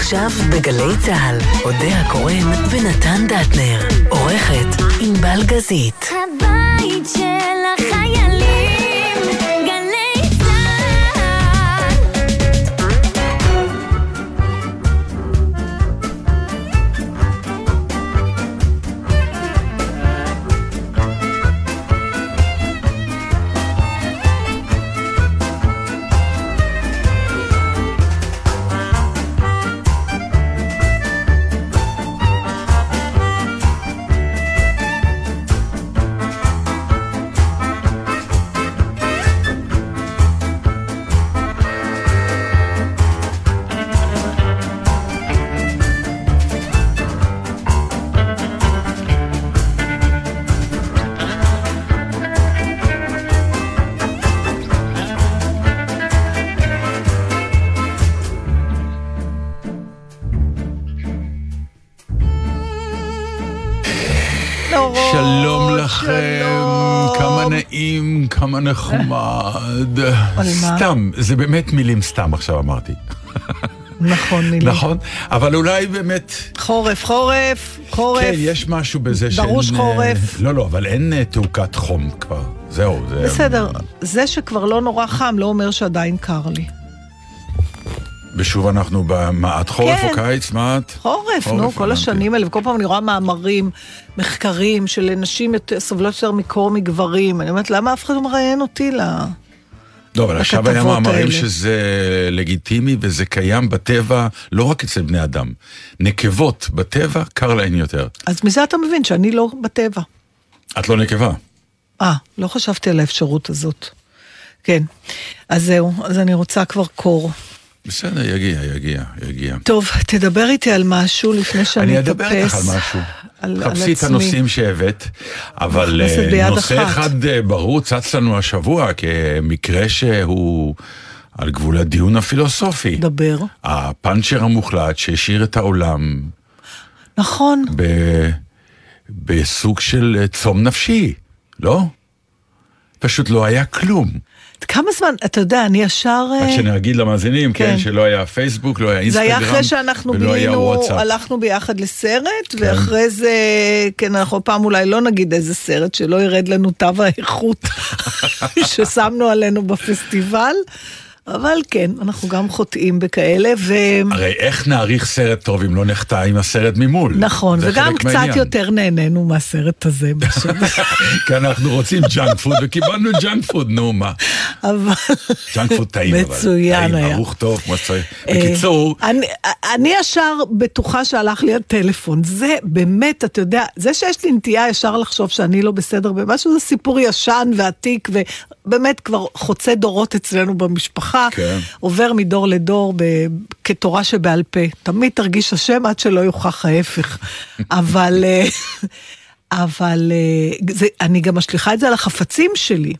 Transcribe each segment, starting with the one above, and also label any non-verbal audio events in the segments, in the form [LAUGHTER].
עכשיו בגלי צה"ל, אודה הקורן ונתן דטנר. עורכת ענבל גזית. הבית של החיילים, כמה נחמד. סתם, זה באמת מילים סתם עכשיו אמרתי. נכון, מילים. נכון? אבל אולי באמת... חורף, חורף, חורף. כן, יש משהו בזה שאין... דרוש אה, חורף. לא, לא, אבל אין אה, תעוקת חום כבר. זהו, זה... בסדר, זה שכבר לא נורא חם לא אומר שעדיין קר לי. ושוב אנחנו במעט חורף כן. או קיץ? מעט? חורף, נו, חורף, כל הבנתי. השנים האלה, וכל פעם אני רואה מאמרים, מחקרים של נשים יותר- סובלות יותר מקור מגברים. אני אומרת, למה אף אחד לא מראיין אותי ל... לא, אבל עכשיו היה מאמרים האלה. שזה לגיטימי וזה קיים בטבע, לא רק אצל בני אדם. נקבות בטבע, קר להן יותר. אז מזה אתה מבין שאני לא בטבע. את לא נקבה. אה, לא חשבתי על האפשרות הזאת. כן. אז זהו, אז אני רוצה כבר קור. בסדר, יגיע, יגיע, יגיע. טוב, תדבר איתי על משהו לפני שאני אני אטפס. אדבר איתך על משהו. על, על חפשי את עצמי. הנושאים שהבאת, אבל אה, נושא אחת. אחד אה, ברור צץ לנו השבוע כמקרה שהוא על גבול הדיון הפילוסופי. דבר. הפאנצ'ר המוחלט שהשאיר את העולם נכון. ב... בסוג של אה, צום נפשי, לא? פשוט לא היה כלום. כמה זמן, אתה יודע, אני ישר... רק אה, שנגיד למאזינים, כן, כן. שלא היה פייסבוק, לא היה זה אינסטגרם, היה אחרי שאנחנו ולא היה בילינו, וואטסאפ. הלכנו ביחד לסרט, כן. ואחרי זה, כן, אנחנו פעם אולי לא נגיד איזה סרט, שלא ירד לנו תו האיכות [LAUGHS] ששמנו עלינו בפסטיבל, אבל כן, אנחנו גם חוטאים בכאלה, ו... הרי איך נעריך סרט טוב אם לא נחטא עם הסרט ממול? נכון, וגם קצת מהעניין. יותר נהנינו מהסרט הזה, [LAUGHS] כי אנחנו רוצים ג'אנק פוד, וקיבלנו ג'אנק פוד, נו מה. אבל... ג'אנק פוד טעים, אבל. מצוין טעים, היה. ערוך טוב, כמו שצריך. אה, בקיצור, אני, אני ישר בטוחה שהלך לי הטלפון. זה באמת, אתה יודע, זה שיש לי נטייה ישר לחשוב שאני לא בסדר במשהו, זה סיפור ישן ועתיק, ובאמת כבר חוצה דורות אצלנו במשפחה. כן. עובר מדור לדור ב, כתורה שבעל פה. תמיד תרגיש אשם עד שלא יוכח ההפך. [LAUGHS] אבל, אה, אבל אה, זה, אני גם משליכה את זה על החפצים שלי.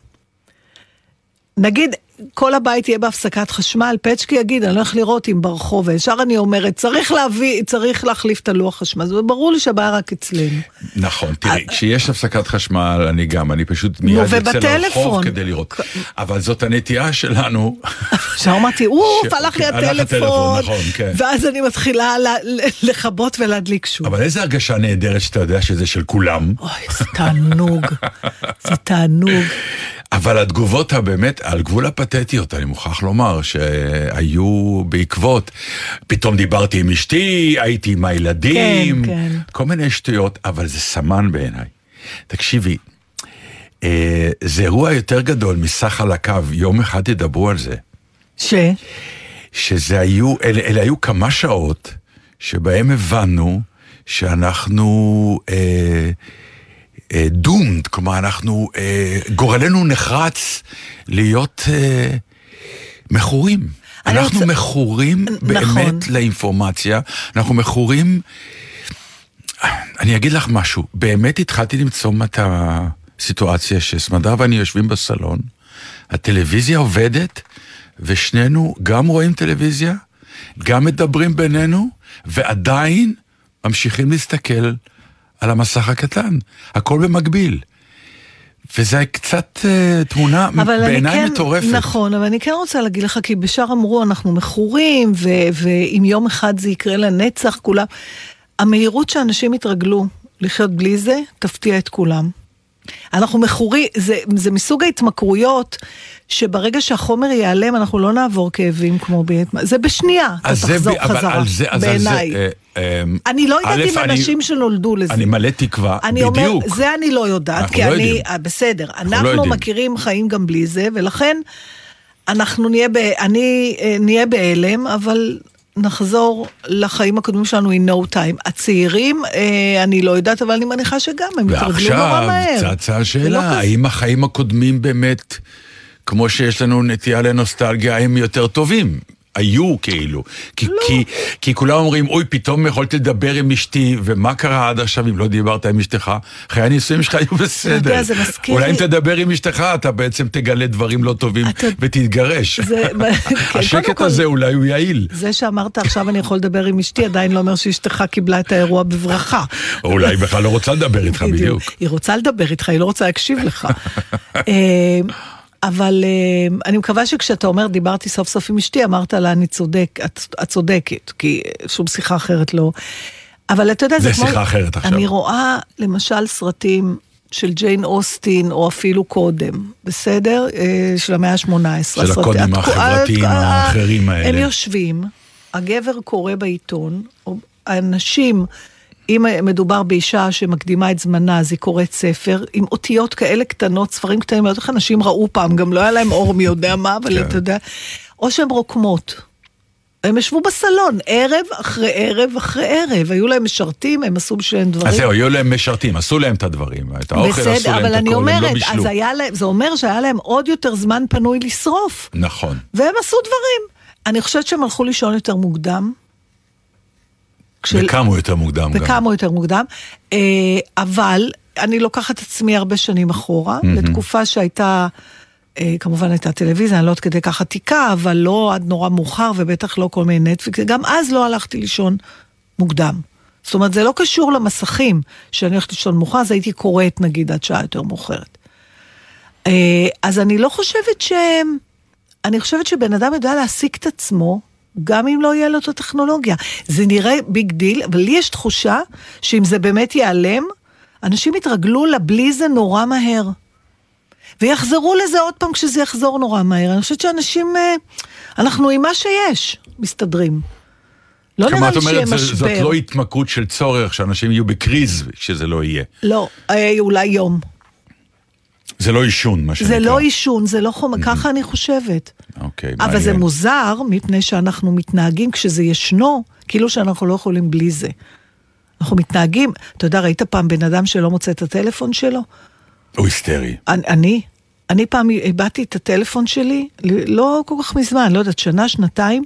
נגיד, כל הבית יהיה בהפסקת חשמל, פצ'קי יגיד, אני הולך לראות אם ברחוב, וישר אני אומרת, צריך להביא, צריך להחליף את הלוח חשמל, זה ברור לי שהבעיה רק אצלנו. נכון, תראי, כשיש הפסקת חשמל, אני גם, אני פשוט מיד יוצא לרחוב. כדי לראות. אבל זאת הנטייה שלנו. עכשיו אמרתי, אוף, הלך לי הטלפון, נכון, כן. ואז אני מתחילה לכבות ולהדליק שוב. אבל איזה הרגשה נהדרת שאתה יודע שזה של כולם. אוי, זה תענוג, זה תענוג. אבל התגובות הבאמת, על גבול הפתטיות, אני מוכרח לומר, שהיו בעקבות, פתאום דיברתי עם אשתי, הייתי עם הילדים, כן, כן. כל מיני שטויות, אבל זה סמן בעיניי. תקשיבי, אה, זה אירוע יותר גדול מסך על הקו, יום אחד תדברו על זה. ש? שזה היו, אלה, אלה היו כמה שעות שבהם הבנו שאנחנו אה, אה, doomed, כלומר אנחנו, אה, גורלנו נחרץ להיות אה, מכורים. אנחנו רוצה- מכורים נכון. באמת לאינפורמציה, אנחנו מכורים... אני אגיד לך משהו, באמת התחלתי למצוא את הסיטואציה שסמדר ואני יושבים בסלון, הטלוויזיה עובדת, ושנינו גם רואים טלוויזיה, גם מדברים בינינו, ועדיין ממשיכים להסתכל על המסך הקטן. הכל במקביל. וזה קצת אה, תמונה בעיניי כן, מטורפת. נכון, אבל אני כן רוצה להגיד לך, כי בשאר אמרו אנחנו מכורים, ואם יום אחד זה יקרה לנצח, כולם... המהירות שאנשים יתרגלו לחיות בלי זה, תפתיע את כולם. אנחנו מכורים, זה, זה מסוג ההתמכרויות, שברגע שהחומר ייעלם, אנחנו לא נעבור כאבים כמו בהתמ... זה בשנייה, אתה זה, תחזור ב- חזרה, בעיניי. אה, אה, אני לא יודעת אם אנשים שנולדו לזה. אני מלא תקווה, אני בדיוק. אומר, זה אני לא יודעת, כי לא אני, יודעים. אה, בסדר, לא אנחנו יודעים. מכירים חיים גם בלי זה, ולכן אנחנו נהיה, ב, אני, נהיה בהלם, אבל נחזור לחיים הקודמים שלנו in no time. הצעירים, אה, אני לא יודעת, אבל אני מניחה שגם, הם יתרגלו נורא ועכשיו מהר. צצה זה לא השאלה, כזה- האם החיים הקודמים באמת, כמו שיש לנו נטייה לנוסטלגיה, הם יותר טובים? היו כאילו. כי, לא. כי, כי כולם אומרים, אוי, פתאום יכולתי לדבר עם אשתי, ומה קרה עד עכשיו אם לא דיברת עם אשתך? חיי הנישואים שלך היו בסדר. יודע, זה מזכיר אולי לי- אם תדבר עם אשתך, אתה בעצם תגלה דברים לא טובים אתה- ותתגרש. זה- [LAUGHS] כן, השקט כל- הזה אולי הוא יעיל. זה שאמרת עכשיו אני יכול לדבר עם אשתי, עדיין לא אומר שאשתך קיבלה את האירוע בברכה. או אולי היא בכלל לא רוצה לדבר איתך בדיוק. היא רוצה לדבר איתך, היא לא רוצה להקשיב לך. [LAUGHS] אה, אבל אה, אני מקווה שכשאתה אומר, דיברתי סוף סוף עם אשתי, אמרת לה, אני צודק, את, את צודקת, כי שום שיחה אחרת לא. אבל אתה יודע, זה זה כמו... שיחה אחרת עכשיו. אני רואה, למשל, סרטים של ג'יין אוסטין, או אפילו קודם, בסדר? אה, של המאה ה-18. של הקודים החברתיים האחרים האלה. הם יושבים, הגבר קורא בעיתון, או הנשים, אם מדובר באישה שמקדימה את זמנה, אז היא קוראת ספר, עם אותיות כאלה קטנות, ספרים קטנים, איך אנשים ראו פעם, גם לא היה להם אור מי יודע מה, אבל כן. אתה יודע, או שהן רוקמות. הם ישבו בסלון, ערב אחרי ערב אחרי ערב, היו להם משרתים, הם עשו בשבילם דברים. אז זהו, היו להם משרתים, עשו להם את הדברים, את האוכל עשו בסדר, להם אבל את אני הכל, הם לא אומרת, בישלו. אז היה להם, זה אומר שהיה להם עוד יותר זמן פנוי לשרוף. נכון. והם עשו דברים. אני חושבת שהם הלכו לישון יותר מוקדם. כשל- וקמו יותר מוקדם גם. וקמו יותר מוקדם, אה, אבל אני לוקחת את עצמי הרבה שנים אחורה, לתקופה שהייתה, אה, כמובן הייתה טלוויזיה, אני לא עד כדי כך עתיקה, אבל לא עד נורא מאוחר, ובטח לא כל מיני נטפליקס, גם אז לא הלכתי לישון מוקדם. זאת אומרת, זה לא קשור למסכים, שאני הולכת לישון מאוחר, אז הייתי קוראת נגיד עד שעה יותר מאוחרת. אה, אז אני לא חושבת ש... אני חושבת שבן אדם יודע להעסיק את עצמו, גם אם לא יהיה לו את הטכנולוגיה. זה נראה big deal, אבל לי יש תחושה שאם זה באמת ייעלם, אנשים יתרגלו לבלי זה נורא מהר. ויחזרו לזה עוד פעם כשזה יחזור נורא מהר. אני חושבת שאנשים, אה, אנחנו עם מה שיש, מסתדרים. לא כמה נראה את לי שיהיה אומרת, זה- זאת משבר. לא התמכרות של צורך, שאנשים יהיו בקריז כשזה לא יהיה. לא, אה, אולי יום. זה לא עישון, מה שנקרא. זה לא עישון, זה לא חומר, ככה אני חושבת. אוקיי, אבל זה מעניין. מוזר, מפני שאנחנו מתנהגים כשזה ישנו, כאילו שאנחנו לא יכולים בלי זה. אנחנו מתנהגים, אתה יודע, ראית פעם בן אדם שלא מוצא את הטלפון שלו? הוא היסטרי. אני, אני פעם איבדתי את הטלפון שלי, לא כל כך מזמן, לא יודעת, שנה, שנתיים,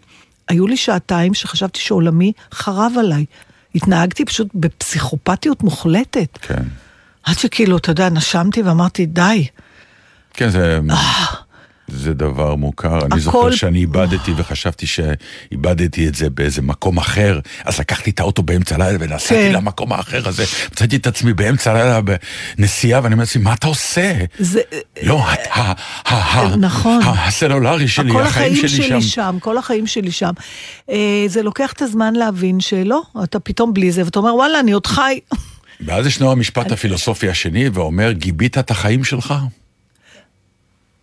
היו לי שעתיים שחשבתי שעולמי חרב עליי. התנהגתי פשוט בפסיכופתיות מוחלטת. כן. עד שכאילו, אתה יודע, נשמתי ואמרתי, די. כן, זה... זה דבר מוכר, אני הכל- זוכר שאני איבדתי וחשבתי שאיבדתי את זה באיזה מקום אחר, אז לקחתי את האוטו באמצע הלילה ונסעתי כן. למקום האחר הזה, מצאתי את עצמי באמצע הלילה בנסיעה ואני אומר לעצמי, מה אתה עושה? זה, לא, ה- ה- ה- ה- נכון. הסלולרי שלי, כל החיים החיים שלי שלי שם. שם, כל החיים שלי שם. אה, זה לוקח את הזמן להבין שלא, אתה פתאום בלי זה, ואתה אומר, וואלה, אני עוד חי. [LAUGHS] ואז ישנו המשפט הפילוסופי השני ואומר, גיבית את החיים שלך?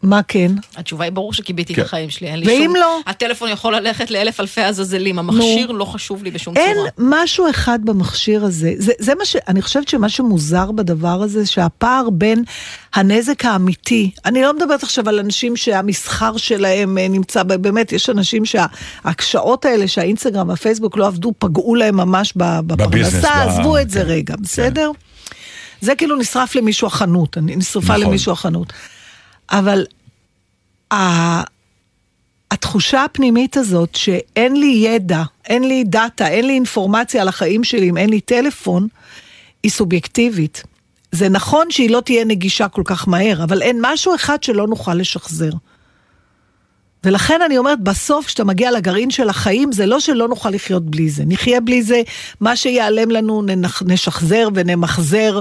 מה כן? התשובה היא ברור שכיביתי כן. את החיים שלי, אין לי ואם שום... לא? הטלפון יכול ללכת לאלף אלפי עזאזלים, המכשיר לא חשוב לי בשום אין צורה. משהו אחד במכשיר הזה, זה, זה מה ש... אני חושבת שמה שמוזר בדבר הזה, שהפער בין הנזק האמיתי, אני לא מדברת עכשיו על אנשים שהמסחר שלהם אה, נמצא, ב- באמת, יש אנשים שההקשאות האלה שהאינסטגרם והפייסבוק לא עבדו, פגעו להם ממש ב- בביזנס, בפרנסה, ב- עזבו את זה כן, רגע, בסדר? זה כאילו נשרף למישהו החנות, נשרפה נכון. למישהו החנות. אבל ה- התחושה הפנימית הזאת שאין לי ידע, אין לי דאטה, אין לי אינפורמציה על החיים שלי אם אין לי טלפון, היא סובייקטיבית. זה נכון שהיא לא תהיה נגישה כל כך מהר, אבל אין משהו אחד שלא נוכל לשחזר. ולכן אני אומרת, בסוף כשאתה מגיע לגרעין של החיים, זה לא שלא נוכל לחיות בלי זה. נחיה בלי זה, מה שיעלם לנו נשחזר ונמחזר,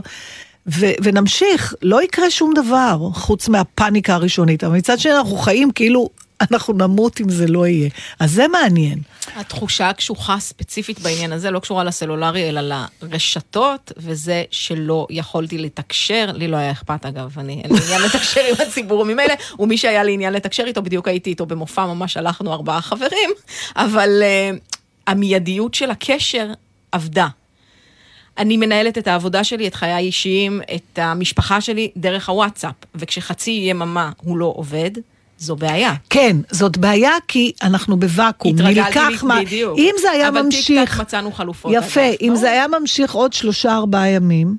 ו- ונמשיך, לא יקרה שום דבר חוץ מהפאניקה הראשונית, אבל מצד שני אנחנו חיים כאילו אנחנו נמות אם זה לא יהיה. אז זה מעניין. התחושה הקשוחה ספציפית בעניין הזה לא קשורה לסלולרי, אלא לרשתות, וזה שלא יכולתי לתקשר, לי לא היה אכפת אגב, אני אין לי עניין לתקשר עם הציבור ממילא, ומי שהיה לי עניין לתקשר איתו, בדיוק הייתי איתו במופע, ממש הלכנו ארבעה חברים, אבל אה, המיידיות של הקשר עבדה. אני מנהלת את העבודה שלי, את חיי האישיים, את המשפחה שלי, דרך הוואטסאפ, וכשחצי יממה הוא לא עובד, זו בעיה. כן, זאת בעיה כי אנחנו בוואקום. התרגלתי נלקח מה- בדיוק. אם זה היה אבל ממשיך... טיק-טק מצאנו חלופות. יפה, אגב, אם לא? זה היה ממשיך עוד שלושה ארבעה ימים,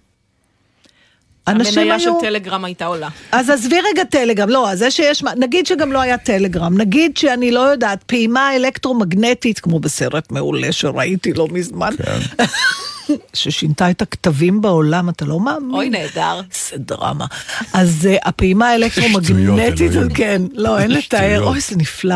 אנשים המניה של היו... טלגרם הייתה עולה. אז עזבי רגע טלגרם, לא, אז זה שיש, נגיד שגם לא היה טלגרם, נגיד שאני לא יודעת, פעימה אלקטרומגנטית, כמו בסרט מעולה שראיתי לא מזמן, כן. [LAUGHS] ששינתה את הכתבים בעולם, אתה לא מאמין? אוי, נהדר. זה דרמה. אז uh, הפעימה האלקטרומגנטית. כן, לא, אין לתאר. אוי, זה נפלא.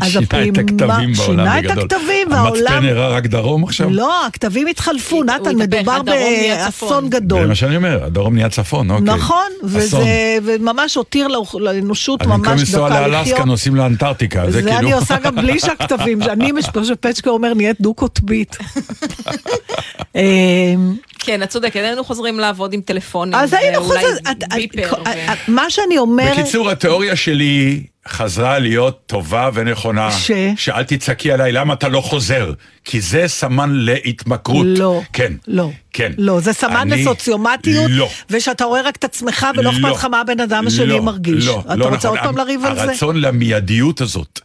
אז שינה את הפעימה- הכתבים בעולם שינה את בגדול. הכתבים, והעולם... המצפן הראה רק דרום עכשיו? לא, הכתבים התחלפו, נתן, מדובר באסון צפון. זה גדול. מה שאני אומר, הדרום נהיה צפון, אוקיי. נכון. וזה וממש הותיר לאנושות אז במקום ממש לנסוע דקה לאלסקה לחיות. נוסעים לאנטארקטיקה, זה זה כאילו... אני עושה גם בלי שהכתבים, [LAUGHS] אני שפצ'קה אומר נהיית דו-קוטבית. [LAUGHS] אמ, כן, את צודקת, היינו חוזרים לעבוד עם טלפונים. אז היינו חוזרים, מה שאני אומרת, בקיצור, התיאוריה שלי חזרה להיות טובה ונכונה. ש? שאל תצעקי עליי, למה אתה לא חוזר? כי זה סמן להתמכרות. לא, כן. לא, כן. לא, זה סמן אני- לסוציומטיות, לא. ושאתה רואה רק את עצמך ולא אכפת לא. לך מה הבן אדם השני לא, מרגיש. לא, אתה לא רוצה נכון. עוד פעם לריב על זה? הרצון למיידיות הזאת.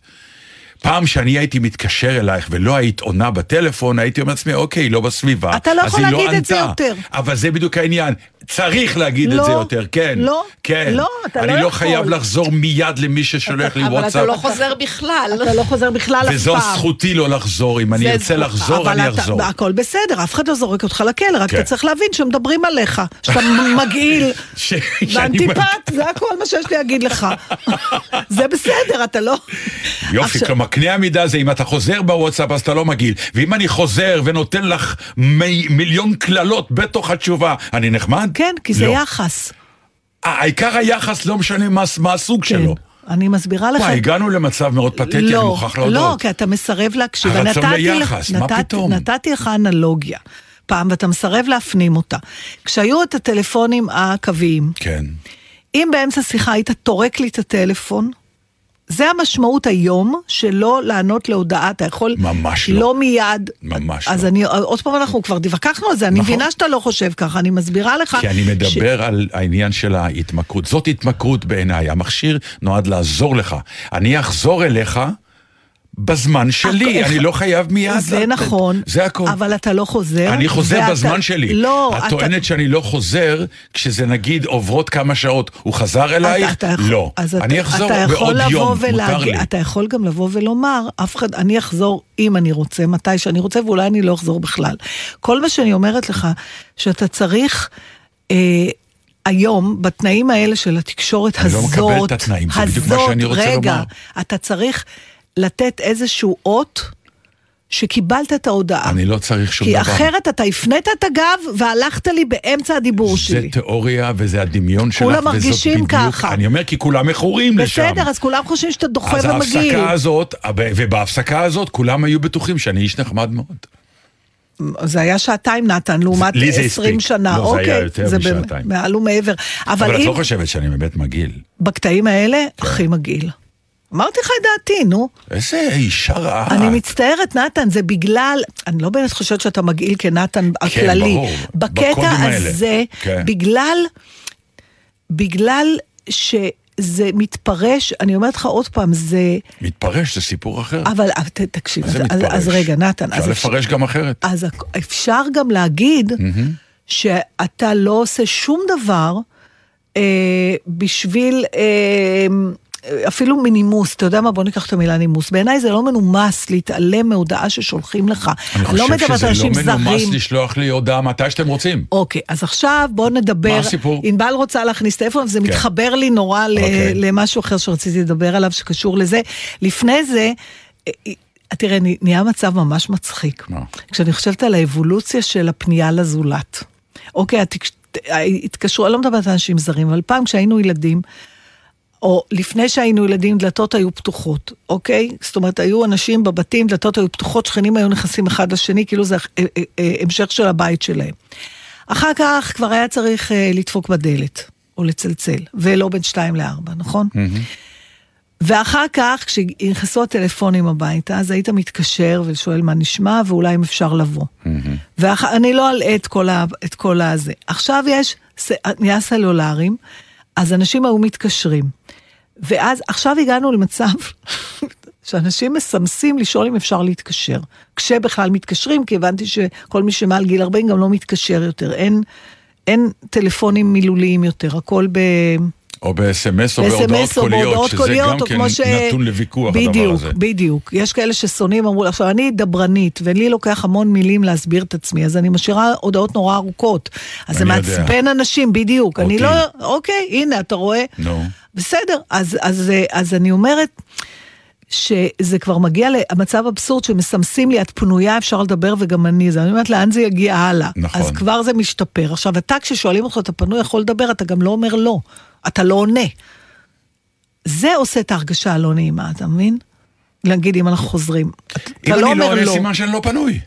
פעם שאני הייתי מתקשר אלייך ולא היית עונה בטלפון, הייתי אומר לעצמי, אוקיי, לא בסביבה. אתה לא יכול היא להגיד את זה ענתה." יותר. אבל זה בדיוק העניין. צריך להגיד את לא, זה יותר, כן. לא, כן. לא, אתה לא אני לא יכול. חייב לחזור מיד למי ששולח לי אבל וואטסאפ. אתה לא חוזר בכלל. אתה לא חוזר בכלל אף פעם. וזו זכותי לא לחזור, אם אני זה ארצה לחזור, אבל אני אחזור. הכל בסדר, אף אחד לא זורק אותך לכלא, רק כן. אתה צריך להבין שמדברים עליך, שאתה [LAUGHS] מגעיל. ואנטיפט, זה הכל מה שיש לי להגיד לך. זה בסדר, אתה לא... יופי, כלומר, קנה המידה זה אם אתה חוזר בוואטסאפ אז אתה לא מגעיל, ואם אני חוזר ונותן לך מי, מיליון קללות בתוך התשובה, אני נחמד? כן, כי זה לא. יחס. העיקר היחס, לא משנה מה, מה הסוג כן. שלו. אני מסבירה לך. וואי, הגענו למצב מאוד פתטי, אני לא, מוכרח להודות. לא, כי אתה מסרב להקשיב. הרצון ליחס, מה פתאום? נתתי לך אנלוגיה פעם, ואתה מסרב להפנים אותה. כשהיו את הטלפונים הקוויים, כן. אם באמצע שיחה היית טורק לי את הטלפון, זה המשמעות היום שלא לענות להודעה, אתה יכול... ממש לא. לא מיד. ממש אז לא. אני, עוד פעם אנחנו כבר התווכחנו על זה, אני נכון. מבינה שאתה לא חושב ככה, אני מסבירה לך... כי אני מדבר על העניין של ההתמכרות. זאת התמכרות בעיניי. המכשיר נועד לעזור לך. אני אחזור אליך בזמן שלי, הכ- אני לא חייב מיד. זה לתת. נכון, זה הכל. אבל אתה לא חוזר. אני חוזר ואתה- בזמן שלי. לא, את אתה- טוענת שאני לא חוזר, כשזה נגיד עוברות כמה שעות, הוא חזר אלייך? אתה- אתה לא. אז אתה- אני אחזור אתה יכול בעוד לבוא יום, מותר ולהגיד- לי. אתה יכול גם לבוא ולומר, אף אחד, אני אחזור אם אני רוצה, מתי שאני רוצה, ואולי אני לא אחזור בכלל. כל מה שאני אומרת לך, שאתה צריך... אה, היום, בתנאים האלה של התקשורת אני לא הזאת, מקבל את התנאים, זה בדיוק מה הזאת, שאני רוצה רגע, לומר. אתה צריך לתת איזשהו אות שקיבלת את ההודעה. אני לא צריך שום כי דבר. אחרת אתה הפנית את הגב והלכת לי באמצע הדיבור זה שלי. תיאוריה וזה הדמיון שלך, כולם וזאת מרגישים בדיוק... ככה. אני אומר כי כולם מכורים לשם. בסדר, אז כולם חושבים שאתה דוחה אז ומגעיל. ההפסקה הזאת, ובהפסקה הזאת כולם היו בטוחים שאני איש נחמד מאוד. זה היה שעתיים נתן, לעומת לי זה 20 הספיק. שנה. לא, זה אוקיי, היה יותר זה משעתיים. מעל ומעבר. אבל אבל את אם לא חושבת שאני באמת מגעיל. בקטעים האלה, כן. הכי מגעיל. אמרתי לך את דעתי, נו. איזה אישה רעה. אני מצטערת, נתן, זה בגלל, אני לא באמת חושבת שאתה מגעיל כנתן הכללי. כן, ברור, בקטע. הזה, כן. בגלל, בגלל שזה מתפרש, אני אומרת לך עוד פעם, זה... מתפרש, זה סיפור אחר. אבל ת- תקשיב, זה אז, אז? אז רגע, נתן, אפשר לפרש גם אחרת. אז אפשר גם להגיד שאתה לא עושה שום דבר אה, בשביל... אה, אפילו מנימוס, אתה יודע מה? בוא ניקח את המילה נימוס. בעיניי זה לא מנומס להתעלם מהודעה ששולחים לך. אני לא חושב מדברת שזה לא אנשים מנומס זרים. לשלוח לי הודעה מתי שאתם רוצים. אוקיי, אז עכשיו בוא נדבר. מה הסיפור? ענבל רוצה להכניס טלפון, וזה כן. מתחבר לי נורא אוקיי. למשהו אחר שרציתי לדבר עליו, שקשור לזה. לפני זה, אה, אה, תראה, נה- נהיה מצב ממש מצחיק. מה? כשאני חושבת על האבולוציה של הפנייה לזולת. אוקיי, התקש... התקשרו, אני לא מדברת על אנשים זרים, אבל פעם כשהיינו ילדים, או לפני שהיינו ילדים, דלתות היו פתוחות, אוקיי? זאת אומרת, היו אנשים בבתים, דלתות היו פתוחות, שכנים היו נכנסים אחד לשני, כאילו זה אה, אה, אה, המשך של הבית שלהם. אחר כך כבר היה צריך לדפוק בדלת, או לצלצל, ולא בין שתיים לארבע, נכון? ואחר כך, כשנכנסו הטלפונים הביתה, אז היית מתקשר ושואל מה נשמע, ואולי אם אפשר לבוא. ואני לא אלאה את כל, ה, את כל הזה. עכשיו יש, נהיה סלולרים, אז אנשים היו מתקשרים. ואז, עכשיו הגענו למצב [LAUGHS] שאנשים מסמסים לשאול אם אפשר להתקשר. כשבכלל מתקשרים, כי הבנתי שכל מי שמעל גיל 40 גם לא מתקשר יותר. אין, אין טלפונים מילוליים יותר, הכל ב... או ב-SMS או בהודעות קוליות, שזה קוליות, גם כן ש- נתון לוויכוח, הדבר בדיוק, הזה. בדיוק. יש כאלה ששונאים, אמרו, עכשיו אני דברנית, ולי לוקח המון מילים להסביר את עצמי, אז אני משאירה הודעות נורא ארוכות. אז זה אני. מעצבן אנשים, בדיוק. אני אותי. לא, אוקיי, הנה, אתה רואה. נו. בסדר, אז, אז, אז אני אומרת שזה כבר מגיע למצב אבסורד שמסמסים לי, את פנויה, אפשר לדבר וגם אני, אז אני אומרת, לאן זה יגיע הלאה? נכון. אז כבר זה משתפר. עכשיו, אתה, כששואלים אותך, אתה פנוי, יכול לדבר, אתה גם לא אומר לא. אתה לא עונה. זה עושה את ההרגשה הלא נעימה, אתה מבין? נגיד אם אנחנו חוזרים. אתה אם לא אני לא אומר עונה, לא. סימן שאני לא פנוי.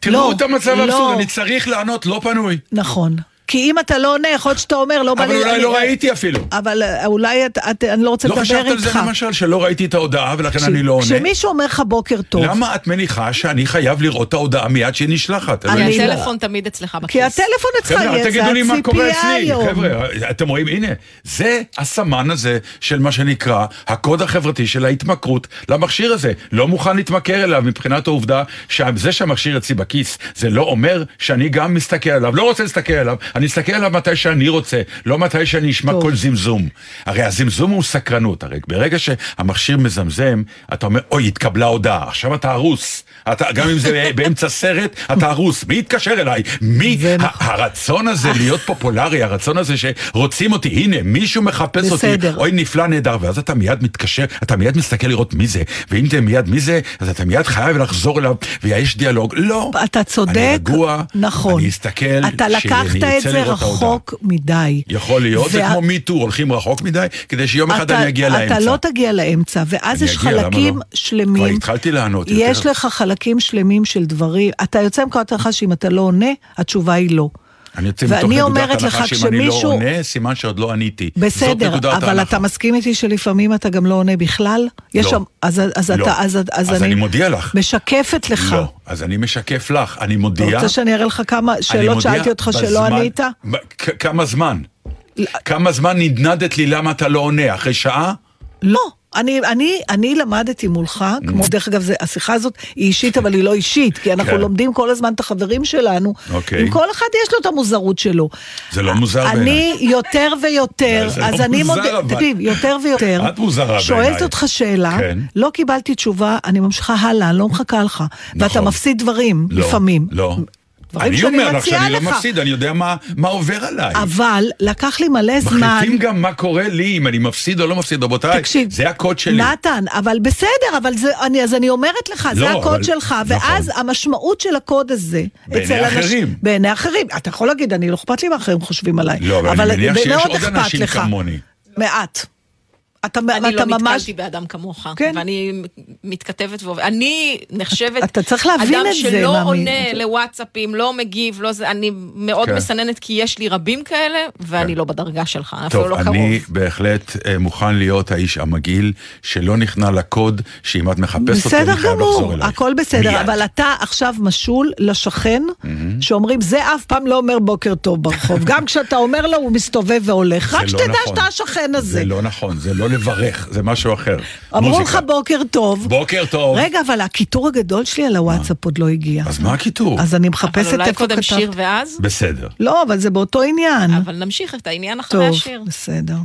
תראו לא, את המצב לא. האבסורד, אני צריך לענות לא פנוי. נכון. כי אם אתה לא עונה, יכול להיות שאתה אומר, לא בא לי... אבל אולי לא ראיתי אפילו. אבל אה, אולי את, את, אני לא רוצה לא לדבר חשבת על זה איתך. למשל, שלא ראיתי את ההודעה ולכן אני לא עונה? כשמישהו אומר לך בוקר טוב, למה את מניחה שאני חייב לראות את ההודעה מיד שהיא נשלחת? אני כי לא- הטלפון תמיד אצלך בכיס. כי הטלפון אצלך יהיה, תגידו זה לי מה קורה אצלי. חבר'ה, אתם רואים, הנה, זה הסמן הזה של מה שנקרא הקוד החברתי של ההתמכרות למכשיר הזה. לא מוכן להתמכר אליו מבחינת העובדה שזה שהמכשיר אצלי בכיס, זה לא אומר שאני גם מסתכל עליו. לא רוצה להסתכל עליו, אני אסתכל עליו מתי שאני רוצה, לא מתי שאני אשמע טוב. כל זמזום. הרי הזמזום הוא סקרנות, הרי ברגע שהמכשיר מזמזם, אתה אומר, אוי, התקבלה הודעה, עכשיו אתה הרוס. אתה, גם אם זה [LAUGHS] באמצע סרט, אתה הרוס. מי יתקשר אליי? מי? הרצון הזה להיות פופולרי, הרצון הזה שרוצים אותי, הנה, מישהו מחפש אותי, בסדר. אוי, נפלא, נהדר, ואז אתה מיד מתקשר, אתה מיד מסתכל לראות מי זה, ואם זה מיד מי זה, אז אתה מיד חייב לחזור אליו, ויש דיאלוג. לא. אתה צודק, אני רגוע, נכון. אני אסתכל, אתה לקחת את זה את ההודעה. רחוק מדי. יכול להיות, זה וה- כמו מיטו, הולכים רחוק מדי, כדי שיום אחד אתה- אני אגיע לאמצע. אתה לא תגיע לאמצע, ואז יש אגיע, חלקים לא? שלמים. כבר התחלתי לענות יש יותר. לך חלקים שלמים של דברים, אתה יוצא מנקודת הנחה שאם אתה לא עונה, התשובה היא לא. אני יוצא מתוך נקודת הנחה שאם אני לא עונה, סימן שעוד לא עניתי. בסדר, אבל. אתה מסכים איתי שלפעמים אתה גם לא עונה בכלל? לא. שם, אז, אז, לא. אתה, אז, אז, אז אני מודיע לך. משקפת לך. לא, אז אני משקף לך, אני אתה מודיע. רוצה שאני אראה לך כמה אני שאלות שאלתי אותך שלא בזמן- ענית? ב- כ- כמה זמן? כמה זמן נדנדת לי למה אתה לא עונה? אחרי שעה? לא. אני, אני, אני למדתי מולך, כמו דרך אגב, זה, השיחה הזאת היא אישית, אבל היא לא אישית, כי אנחנו כן. לומדים כל הזמן את החברים שלנו. אוקיי. עם כל אחד יש לו את המוזרות שלו. זה לא מוזר אני בעיניי. יותר ויותר, זה לא אז אני מוזר, מודה, אבל. תקשיב, יותר ויותר, את מוזרה שואלת בעיניי. אותך שאלה, כן. לא קיבלתי תשובה, אני ממשיכה הלאה, אני לא מחכה לך. ואתה נכון. מפסיד דברים, לא, לפעמים. לא. דברים אני שאני אומר לך מציעה שאני לא לך. מפסיד, אני יודע מה מה עובר עליי. אבל לקח לי מלא זמן. מחליטים גם מה קורה לי, אם אני מפסיד או לא מפסיד, רבותיי. תקשיב, זה הקוד שלי. נתן, אבל בסדר, אבל זה, אני, אז אני אומרת לך, לא, זה הקוד אבל- שלך, נכון. ואז המשמעות של הקוד הזה, בעיני אחרים. בעיני אחרים. אתה יכול להגיד, אני לא אכפת לי מה אחרים חושבים עליי. לא, אבל אני מניח שיש עוד אנשים לך. כמוני. מעט. אתה, אני אתה לא ממש... נתקלתי באדם כמוך, כן. ואני מתכתבת ועובדת. אני נחשבת אתה צריך להבין אדם את זה, שלא מאמי. עונה לוואטסאפים, לא מגיב, לא זה, אני מאוד כן. מסננת כי יש לי רבים כאלה, ואני כן. לא בדרגה שלך, אפילו טוב, לא אני קרוב. בהחלט אה, מוכן להיות האיש המגעיל, שלא נכנע לקוד, שאם את מחפשת אותו, בסדר אני חייב לחזור גמור, אלייך. הכל בסדר, מיד. אבל אתה עכשיו משול לשכן, שאומרים, זה אף פעם לא אומר בוקר טוב ברחוב. [LAUGHS] גם כשאתה אומר לו, הוא מסתובב והולך. רק לא שתדע נכון. שאתה השכן הזה. זה לא נכון, זה לא לברך, זה משהו אחר. אמרו. לך בוקר טוב. בוקר טוב. רגע, אבל הקיטור הגדול שלי על הוואטסאפ עוד לא הגיע. אז מה הקיטור? אז אני אבל מחפשת אולי איפה קודם שיר כתבת. ואז? בסדר. לא, אבל זה באותו עניין. אבל נמשיך את העניין אחרי טוב, השיר. בסדר.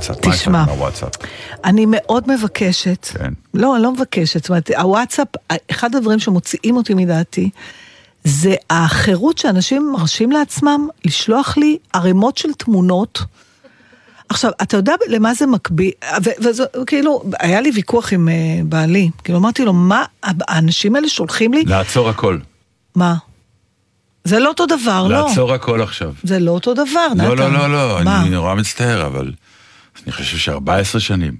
לך תשמע. עם הוואטסאפ? אני מאוד מבקשת, כן. לא, אני לא מבקשת, זאת אומרת, הוואטסאפ, אחד הדברים שמוציאים אותי מדעתי, זה החירות שאנשים מרשים לעצמם לשלוח לי ערימות של תמונות. עכשיו, אתה יודע למה זה מקביל, וזה כאילו, היה לי ויכוח עם אה, בעלי, כאילו אמרתי לו, מה, האנשים האלה שולחים לי, לעצור הכל. מה? זה לא אותו דבר, לא. לעצור הכל עכשיו. זה לא אותו דבר, נתן. לא, לא, לא, לא, מה? אני נורא מצטער, אבל אני חושב ש-14 שנים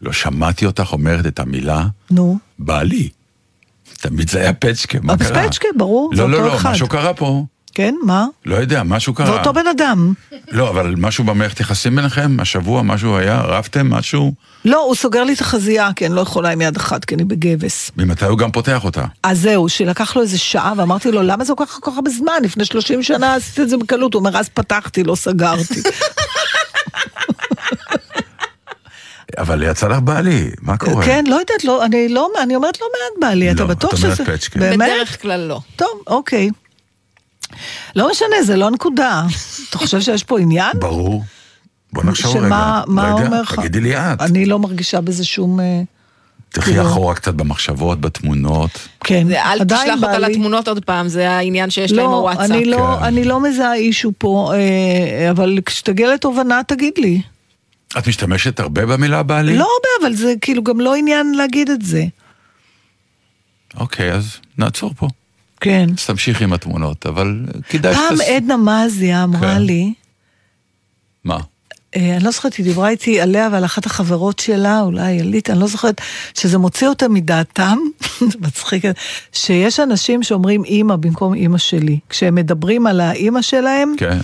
לא שמעתי אותך אומרת את המילה נו. בעלי. תמיד זה היה פצ'קה, מה אז קרה? פצ'קה, ברור, זה לא, לא, לא, אחד. משהו קרה פה. כן, מה? לא יודע, משהו קרה. זה אותו בן אדם. לא, אבל משהו במערכת יחסים ביניכם? השבוע משהו היה? רבתם משהו? לא, הוא סוגר לי את החזייה, כי אני לא יכולה עם יד אחת, כי אני בגבס. ממתי הוא גם פותח אותה? אז זהו, שלקח לו איזה שעה, ואמרתי לו, למה זה כל כך הרבה זמן? לפני 30 שנה עשיתי את זה בקלות. הוא אומר, אז פתחתי, לא סגרתי. [LAUGHS] אבל יצא לך בעלי, מה קורה? כן, לא יודעת, לא, אני לא, אני אומרת לא מעט בעלי, אתה לא, בטוח את שזה... אומרת פצ'קה. באמת? בדרך כלל לא. טוב, אוקיי. לא משנה, זה לא נקודה. אתה חושב שיש פה עניין? ברור. בוא נחשוב רגע. שמה מה לא אומר לך? תגידי לי את. אני לא מרגישה בזה שום... אה, תלכי כאילו- אחורה קצת במחשבות, בתמונות. כן, אל תשלח אותה לתמונות עוד פעם, זה העניין שיש לה עם לא, הוואטסאפ. אני לא, כן. אני לא מזהה אישו פה, אה, אבל כשתגיע לתובנה תגיד לי. את משתמשת הרבה במילה בעלי? לא הרבה, אבל זה כאילו גם לא עניין להגיד את זה. אוקיי, אז נעצור פה. כן. אז תמשיכי עם התמונות, אבל כדאי פעם שתס- עדנה מזיה אמרה כן. לי, מה? אה, אני לא זוכרת, היא דיברה איתי עליה ועל אחת החברות שלה, אולי עלית, אני לא זוכרת, שזה מוציא אותם מדעתם, [LAUGHS] זה מצחיק, שיש אנשים שאומרים אימא במקום אימא שלי. כשהם מדברים על האימא שלהם, כן.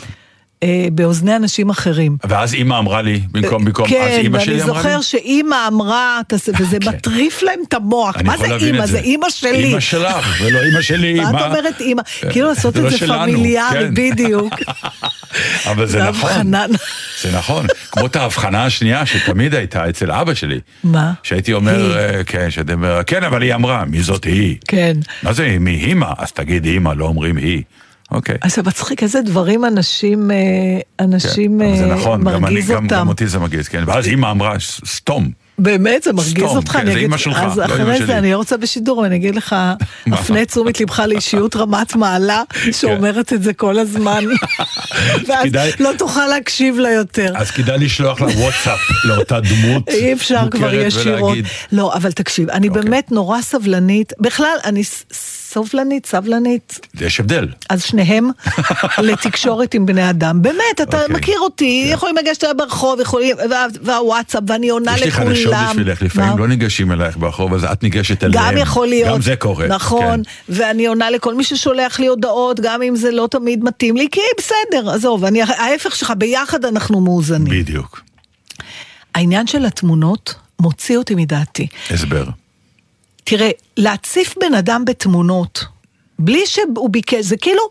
אה, באוזני אנשים אחרים. ואז אימא אמרה לי, במקום, במקום, אז כן, אימא ואני שלי אמרה לי? זוכר שאימא אמרה, תעשה- וזה כן. מטריף להם את המוח. מה זה אימא? זה אימא שלי. אימא שלך, ולא אימא שלי. מה את? אומרת אימא? כן. כאילו לעשות את לא זה שלנו, פמיליארי, כן. בדיוק. [LAUGHS] אבל זה נכון. זה נכון. כמו את ההבחנה השנייה שתמיד הייתה אצל אבא שלי. מה? שהייתי אומר. אה, כן, שהייתי אומר, כן, אבל היא אמרה, מי זאת היא? כן. מה זה, מי אימא? אז תגיד אימא, לא אומרים היא. אוקיי. אז זה מצחיק, איזה דברים אנשים, אה, אנשים כן, אבל זה אה, נכון, גם אני, מרגיז גם, אותם. גם אותי זה מרגיז, כן. ואז אימא אמרה, "ס- סתום. באמת, זה מרגיז סתום, אותך? כן, אני זה אגיד- אמא שלך, אז לא אחרי שלי. זה אני לא רוצה בשידור, אני אגיד לך? הפנה תשומת לבך לאישיות [LAUGHS] רמת מעלה, שאומרת את זה כל הזמן, [LAUGHS] ואז לא תוכל להקשיב לה יותר. אז כדאי לשלוח לה וואטסאפ [LAUGHS] לאותה דמות אי אפשר כבר מוכרת ישירות. ולהגיד, לא, אבל תקשיב, אני אוקיי. באמת נורא סבלנית, בכלל, אני סובלנית, סבלנית, יש הבדל. אז שניהם לתקשורת עם בני אדם. באמת, אתה אוקיי. מכיר אותי, יכולים לגשת אליי ברחוב, יכולים, וה- והוואטסאפ, ואני עונה לכולם. חדשות בשבילך, לפעמים מה? לא ניגשים אלייך ברחוב, אז את ניגשת אליהם. גם יכול להיות. גם זה קורה. נכון, כן. ואני עונה לכל מי ששולח לי הודעות, גם אם זה לא תמיד מתאים לי, כי בסדר, עזוב, אני, ההפך שלך, ביחד אנחנו מאוזנים. בדיוק. העניין של התמונות מוציא אותי מדעתי. הסבר. תראה, להציף בן אדם בתמונות, בלי שהוא ביקש, זה כאילו,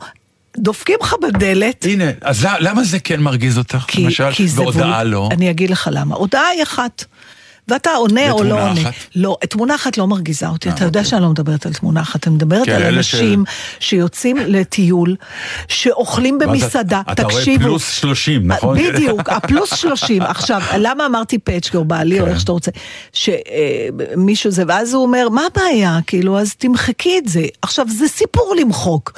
דופקים לך בדלת. הנה, אז למה זה כן מרגיז אותך, כי, למשל, כי והודעה וול- לא? אני אגיד לך למה. הודעה היא אחת. ואתה עונה או לא עונה. לא, תמונה אחת לא מרגיזה אותי. אה, אתה יודע אוקיי. שאני לא מדברת על תמונה אחת, אני מדברת כן, על אנשים שיוצאים לטיול, שאוכלים במסעדה. אתה- אתה רואה תקשיבו. פלוס 30, נכון? בדיוק, הפלוס 30. [LAUGHS] עכשיו, למה אמרתי פצ'קר, בעלי, או כן. איך שאתה רוצה, שמישהו זה, ואז הוא אומר, מה הבעיה? כאילו, אז תמחקי את זה. עכשיו, זה סיפור למחוק.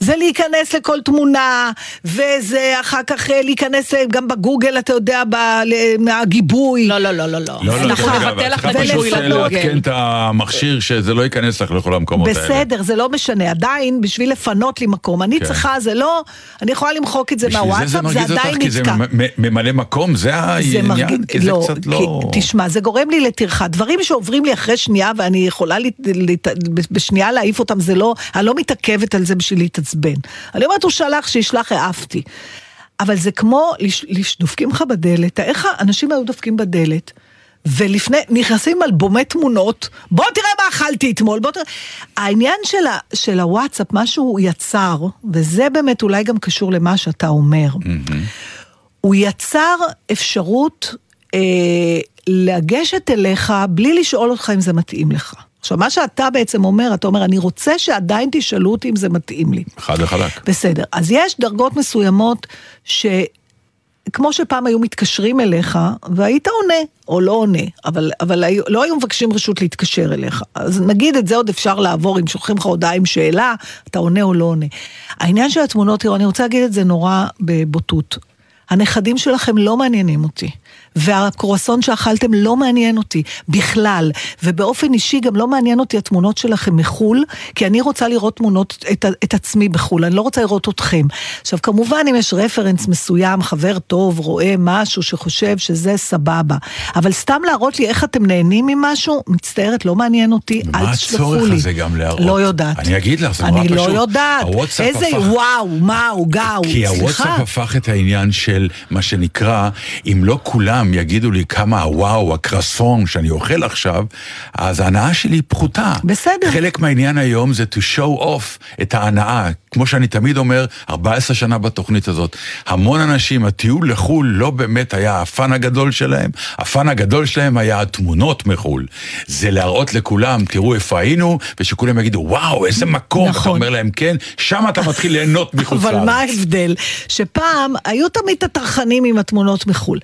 זה להיכנס לכל תמונה, וזה אחר כך אה, להיכנס אה, גם בגוגל, אתה יודע, מהגיבוי. לא, לא, לא, לא, לא. לא, לא, אנחנו דרך אגב, נבטל לך את הגיבוי פשוט לגוגל. לעדכן את המכשיר שזה לא ייכנס לך לכל המקומות האלה. בסדר, זה לא משנה. עדיין, בשביל לפנות לי מקום, אני כן. צריכה, זה לא, אני יכולה למחוק את זה בשביל זה זה מהוואטסאפ, זה מרגיז אותך, עדיין כי זה נתקע. ממלא מקום, זה זה העניין, כי זה לא, קצת לא... תשמע, זה גורם לי לטרחה. דברים שעוברים לי אחרי שנייה ואני יכולה בשנייה להעיף אותם, זה לא, אני לא מתעכבת על זה בשביל להתעצבן. אני אומרת, הוא שלח, שישלח, העפתי. אבל זה כמו, דופקים לך בדלת, איך האנשים היו דופקים בדלת? ולפני, נכנסים אלבומי תמונות, בוא תראה מה אכלתי אתמול, בוא תראה. העניין של, ה, של הוואטסאפ, מה שהוא יצר, וזה באמת אולי גם קשור למה שאתה אומר, הוא יצר אפשרות אה, לגשת אליך בלי לשאול אותך אם זה מתאים לך. עכשיו, מה שאתה בעצם אומר, אתה אומר, אני רוצה שעדיין תשאלו אותי אם זה מתאים לי. חד וחלק. בסדר. אז יש דרגות מסוימות ש... כמו שפעם היו מתקשרים אליך, והיית עונה, או לא עונה, אבל, אבל היו, לא היו מבקשים רשות להתקשר אליך. אז נגיד את זה עוד אפשר לעבור, אם שולחים לך הודעה עם שאלה, אתה עונה או לא עונה. העניין של התמונות, תראו, אני רוצה להגיד את זה נורא בבוטות. הנכדים שלכם לא מעניינים אותי, והקרואסון שאכלתם לא מעניין אותי בכלל, ובאופן אישי גם לא מעניין אותי התמונות שלכם מחו"ל, כי אני רוצה לראות תמונות, את, את עצמי בחו"ל, אני לא רוצה לראות אתכם. עכשיו, כמובן, אם יש רפרנס מסוים, חבר טוב, רואה משהו שחושב שזה סבבה, אבל סתם להראות לי איך אתם נהנים ממשהו, מצטערת, לא מעניין אותי, אל תשלחו הצורך לי. הזה גם להראות? לא יודעת. אני אגיד לך, זה נורא אני לא פשוט. יודעת. איזה הפך- וואו, מהו, גאו, כי סליחה. הוואטסאפ הפך את העניין של מה שנקרא, אם לא כולם יגידו לי כמה הוואו, הקרסון שאני אוכל עכשיו, אז ההנאה שלי פחותה. בסדר. חלק מהעניין היום זה to show off את ההנאה. כמו שאני תמיד אומר, 14 שנה בתוכנית הזאת. המון אנשים, הטיול לחו"ל לא באמת היה הפאן הגדול שלהם, הפאן הגדול שלהם היה התמונות מחו"ל. זה להראות לכולם, תראו איפה היינו, ושכולם יגידו, וואו, איזה מקום. נכון. אתה אומר להם, כן, שם אתה מתחיל ליהנות [LAUGHS] מחוץ לארץ. אבל מה ההבדל? שפעם היו תמיד את הטרחנים עם התמונות מחו"ל.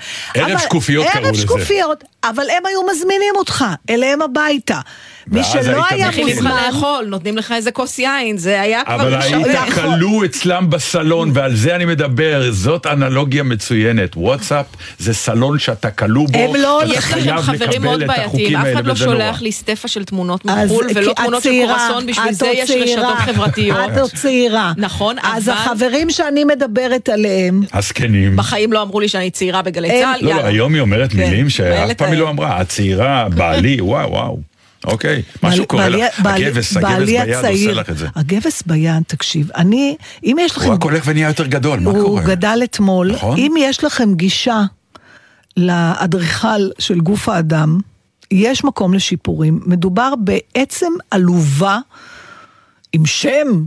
ערב שקופיות קראו ערב לזה. שקופיות, אבל הם היו מזמינים אותך אליהם הביתה. מי ואז שלא היית היה מכין. מכינים לך מוזמן... לאכול, נותנים לך איזה כוס יין, זה היה כבר... אבל. היית כלוא אצלם בסלון, ועל זה אני מדבר, זאת אנלוגיה מצוינת. וואטסאפ זה סלון שאתה כלוא בו, הם לא- יש לכם חייב חברים מאוד את בעייתיים, החוקים אף האלה, אחד לא נורא. שולח לי סטפה של תמונות אז מחו"ל, ולא את תמונות של צעירה, קורסון, בשביל את זה עוד יש צעירה. רשתות חברתיות. את עוד צעירה. נכון, אז אבל- החברים שאני מדברת עליהם, הזקנים. בחיים לא אמרו לי שאני צעירה בגלי צה"ל, לא, לא. היום היא אומרת כן, מילים שאף פעם היא לא. אמרה. הצעירה, בעלי, [LAUGHS] וואו, וואו. אוקיי, משהו קורה לך. הגבס, הגבס ביד עושה לך את זה. הגבס ביד, תקשיב, אני, אם יש לכם... הוא רק הולך ונהיה יותר גדול, מה הוא קורה? גדל אתמול. נכון. אם יש לכם גישה לאדריכל של גוף האדם, יש מקום לשיפורים. מדובר בעצם עלובה עם שם.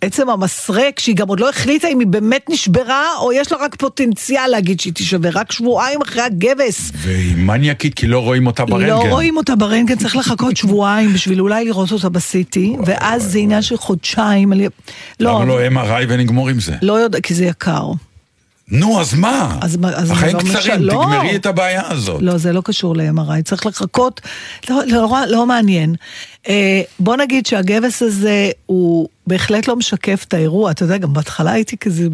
עצם המסרק, שהיא גם עוד לא החליטה אם היא באמת נשברה, או יש לה רק פוטנציאל להגיד שהיא תישבר, רק שבועיים אחרי הגבס. והיא מניאקית כי לא רואים אותה ברנטגן. לא רואים אותה ברנטגן, צריך לחכות שבועיים בשביל אולי לראות אותה בסיטי, ואז זה עניין של חודשיים. לא, למה לא MRI ונגמור עם זה? לא יודע, כי זה יקר. נו, אז מה? אז אז החיים לא קצרים, מש- לא. תגמרי את הבעיה הזאת. לא, זה לא קשור ל-MRI, צריך לחכות, לא, לא, לא מעניין. אה, בוא נגיד שהגבס הזה הוא בהחלט לא משקף את האירוע, אתה יודע, גם בהתחלה הייתי כזה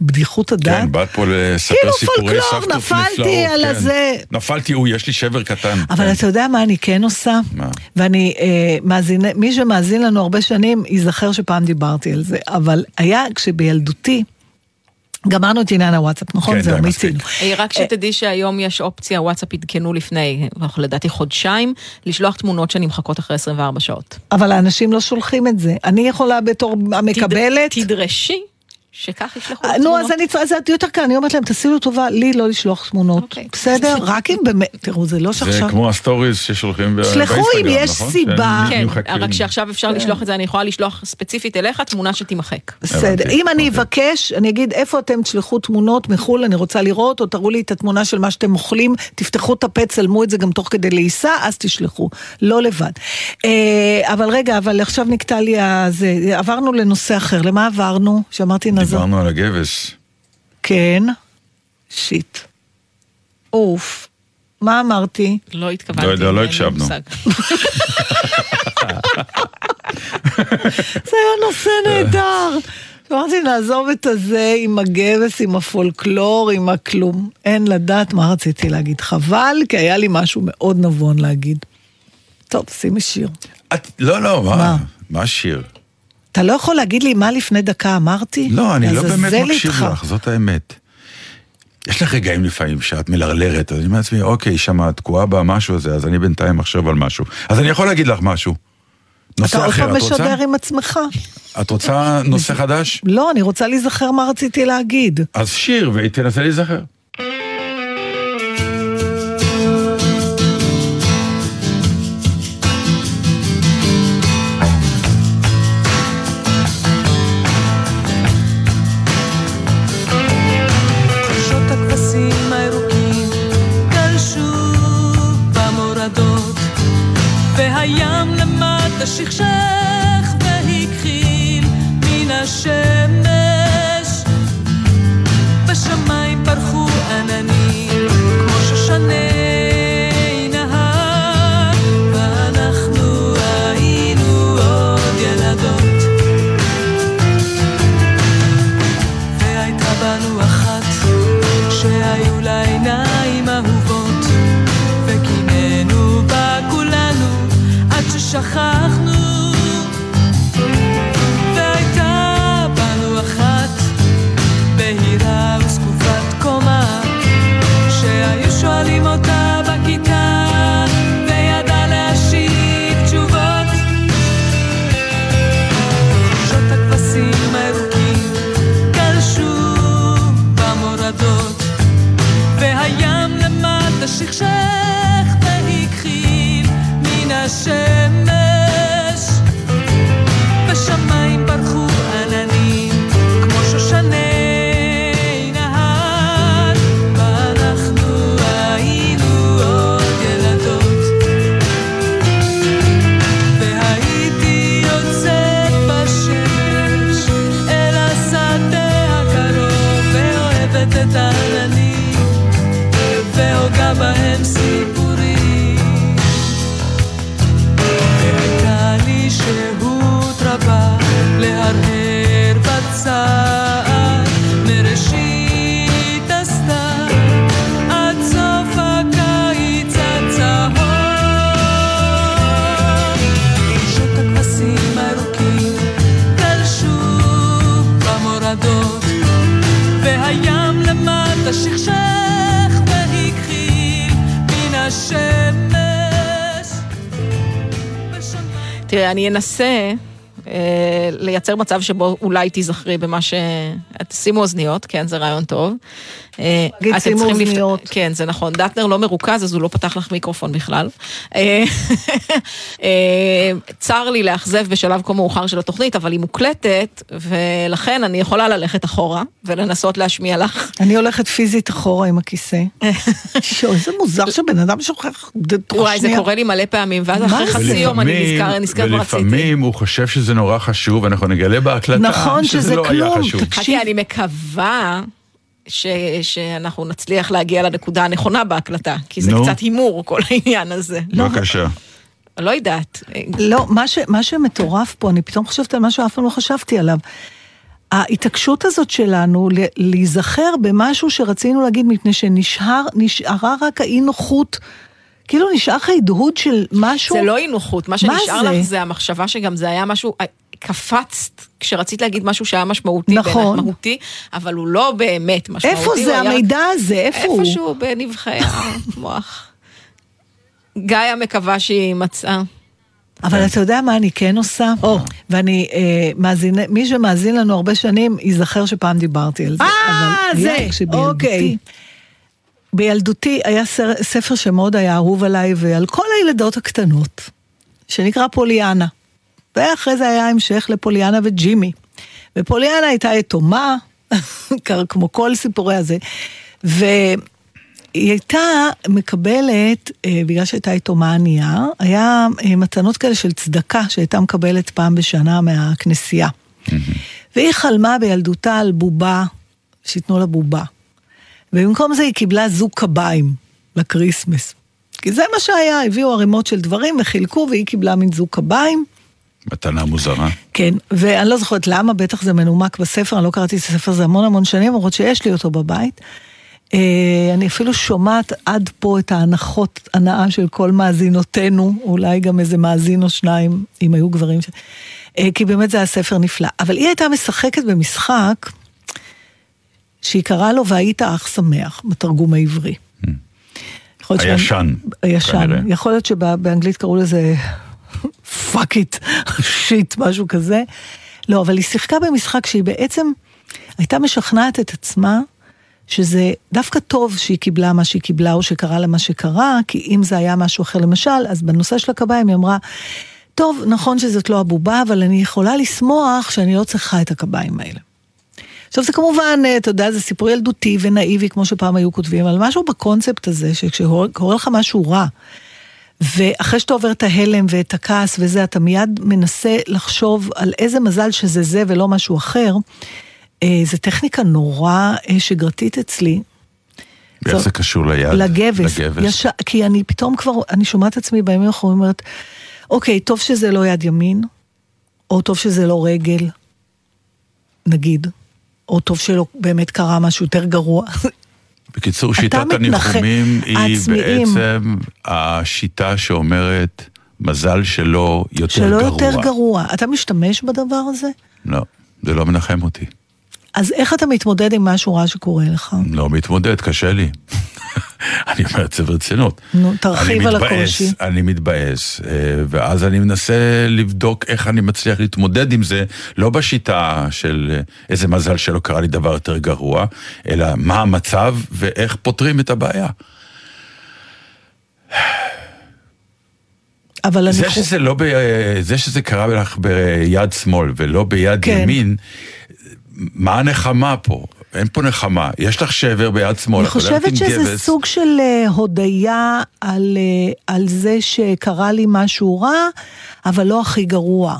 בבדיחות הדעת. כן, באת פה לספר כאילו סיפורי פולקלור, סבתות נפלאות. נפלתי על כן. הזה. נפלתי, הוא, יש לי שבר קטן. אבל כן. אתה יודע מה אני כן עושה? מה? ואני, אה, מאזין, מי שמאזין לנו הרבה שנים, ייזכר שפעם דיברתי על זה, אבל היה כשבילדותי, גמרנו את עניין הוואטסאפ, נכון? כן, זהו. מיצינו. אה, רק שתדעי שהיום יש אופציה, וואטסאפ עדכנו לפני, לדעתי חודשיים, לשלוח תמונות שנמחקות אחרי 24 שעות. אבל האנשים לא שולחים את זה. אני יכולה בתור המקבלת... תד- תדרשי שכך ישלחו אה, תמונות. נו, אז אני צריכה, זה יותר קל, אני אומרת להם, תעשי לו טובה, לי לא לשלוח תמונות. אוקיי. בסדר? רק אם באמת, תראו, זה לא זה שעכשיו... כמו הסטוריז ששולחים ב- שלחו באינסטגרם, אם יש נכון? סיבה. כן. רק שעכשיו אפשר לשלוח את זה, אני יכולה לשלוח ספציפית אליך תמונה שתימחק. בסדר. אם אני אוקיי. אבקש, אני אגיד, איפה אתם תשלחו תמונות מחו"ל, אני רוצה לראות, או תראו לי את התמונה של מה שאתם אוכלים, תפתחו את הפה, צלמו את זה גם תוך כדי לעיסה, אז תשלחו. לא לבד. אה, אבל רגע, אבל עכשיו נקטע לי הזה, עברנו לנושא אחר. למה עברנו? שאמרתי נעזור. דיברנו על הגבס. כן. שיט. אוף. מה אמרתי? לא התכוונתי. לא יודע, לא הקשבנו. זה היה נושא נהדר. אמרתי, נעזוב את הזה עם הגבס, עם הפולקלור, עם הכלום. אין לדעת מה רציתי להגיד. חבל, כי היה לי משהו מאוד נבון להגיד. טוב, שימי שיר. את- לא, לא, מה? מה? מה השיר? אתה לא יכול להגיד לי מה לפני דקה אמרתי? לא, אני לא באמת מקשיב איתך. לך, זאת האמת. יש לך רגעים לפעמים שאת מלרלרת, אז אני אומר לעצמי, אוקיי, שמה תקועה במשהו הזה, אז אני בינתיים אחשוב על משהו. אז אני יכול להגיד לך משהו. אתה נושא עוד אחר, פעם את רוצה? משדר עם עצמך. את רוצה נושא [LAUGHS] חדש? לא, אני רוצה להיזכר מה רציתי להגיד. אז שיר, ותנסה להיזכר. והים למטה שכשך והכחיל מן השמש. בשמיים פרחו עננים כמו שושני תראה, אני אנסה אה, לייצר מצב שבו אולי תיזכרי במה ש... שימו אוזניות, כן, זה רעיון טוב. אה, אתם צריכים לפ- אוזניות. כן, זה נכון. דטנר לא מרוכז, אז הוא לא פתח לך מיקרופון בכלל. אה, [LAUGHS] אה, צר לי לאכזב בשלב כה מאוחר של התוכנית, אבל היא מוקלטת, ולכן אני יכולה ללכת אחורה ולנסות להשמיע לך. אני הולכת פיזית אחורה עם הכיסא. [LAUGHS] איזה מוזר שבן אדם שוכח וואי, זה. קורה לי מלא פעמים, ואז מה אחרי? חצי יום אני נזכר, נזכר מה רציתי. ולפעמים הוא חושב שזה נורא חשוב, אנחנו נגלה בהקלטה נכון, שזה שזה לא היה כלום. חשוב. תקשיב. חכי, אני מקווה ש, שאנחנו נצליח להגיע לנקודה הנכונה בהקלטה, כי זה נו. קצת הימור, כל העניין הזה. [LAUGHS] בבקשה. לא יודעת. לא, מה, ש, מה שמטורף פה, אני פתאום חושבת על משהו שאף פעם לא חשבתי עליו. ההתעקשות הזאת שלנו ל- להיזכר במשהו שרצינו להגיד מפני שנשארה רק האי נוחות, כאילו נשאר לך הדהוד של משהו. זה לא אי נוחות, מה מה שנשאר זה? לך זה המחשבה שגם זה היה משהו, קפצת כשרצית להגיד משהו שהיה משמעותי, נכון. מהותי, אבל הוא לא באמת משמעותי. איפה זה היה- המידע הזה? איפה הוא? איפשהו בנבחי המוח. גאיה מקווה שהיא מצאה. אבל אתה יודע מה אני כן עושה? ואני אה, מאזין, מי שמאזין לנו הרבה שנים, ייזכר שפעם דיברתי על זה. אה, אבל זה, אוקיי. בילדותי היה ספר שמאוד היה אהוב עליי ועל כל הילדות הקטנות, שנקרא פוליאנה. ואחרי זה היה המשך לפוליאנה וג'ימי. ופוליאנה הייתה יתומה, [LAUGHS] כמו כל סיפורי הזה, והיא הייתה מקבלת, אה, בגלל שהייתה יתומה ענייה, היה אה, מתנות כאלה של צדקה שהייתה מקבלת פעם בשנה מהכנסייה. והיא חלמה בילדותה על בובה, שייתנו לה בובה. ובמקום זה היא קיבלה זוג קביים לקריסמס. כי זה מה שהיה, הביאו ערימות של דברים וחילקו והיא קיבלה מין זוג קביים. מתנה מוזרה. כן, ואני לא זוכרת למה, בטח זה מנומק בספר, אני לא קראתי את הספר הזה המון המון שנים, למרות שיש לי אותו בבית. אה, אני אפילו שומעת עד פה את ההנחות הנאה של כל מאזינותינו, אולי גם איזה מאזין או שניים, אם היו גברים. ש... אה, כי באמת זה היה ספר נפלא. אבל היא הייתה משחקת במשחק שהיא קראה לו והיית אך שמח, בתרגום העברי. להיות הישן, הישן. כנראה. יכול להיות שבאנגלית קראו לזה fuck it, shit, משהו כזה. לא, אבל היא שיחקה במשחק שהיא בעצם הייתה משכנעת את עצמה שזה דווקא טוב שהיא קיבלה מה שהיא קיבלה או שקרה לה מה שקרה, כי אם זה היה משהו אחר למשל, אז בנושא של הקביים היא אמרה, טוב, נכון שזאת לא הבובה, אבל אני יכולה לשמוח שאני לא צריכה את הקביים האלה. עכשיו זה כמובן, אתה יודע, זה סיפור ילדותי ונאיבי, כמו שפעם היו כותבים, אבל משהו בקונספט הזה, שכשקורה לך משהו רע, ואחרי שאתה עובר את ההלם ואת הכעס וזה, אתה מיד מנסה לחשוב על איזה מזל שזה זה ולא משהו אחר. אה, זו טכניקה נורא אה, שגרתית אצלי. זאת- זה קשור ליד? לגבס. לגבס. יש, כי אני פתאום כבר, אני שומעת עצמי בימים האחרונים, אומרת, אוקיי, טוב שזה לא יד ימין, או טוב שזה לא רגל, נגיד, או טוב שלא באמת קרה משהו יותר גרוע. בקיצור, שיטת הניחומים היא העצמיים. בעצם השיטה שאומרת, מזל שלא יותר שלא גרוע. יותר גרוע. אתה משתמש בדבר הזה? לא, זה לא מנחם אותי. אז איך אתה מתמודד עם משהו רע שקורה לך? לא מתמודד, קשה לי. [LAUGHS] אני אומר את זה ברצינות. נו, תרחיב אני על מתבאס, הקושי. אני מתבאס, אה, ואז אני מנסה לבדוק איך אני מצליח להתמודד עם זה, לא בשיטה של אה, איזה מזל שלא קרה לי דבר יותר גרוע, אלא מה המצב ואיך פותרים את הבעיה. אבל אני... זה חו- שזה לא ב... זה שזה קרה לך ביד שמאל ולא ביד כן. ימין, מה הנחמה פה? אין פה נחמה. יש לך שבר ביד שמאל, אני את חושבת שזה גבס. סוג של אה, הודיה על, אה, על זה שקרה לי משהו רע, אבל לא הכי גרוע.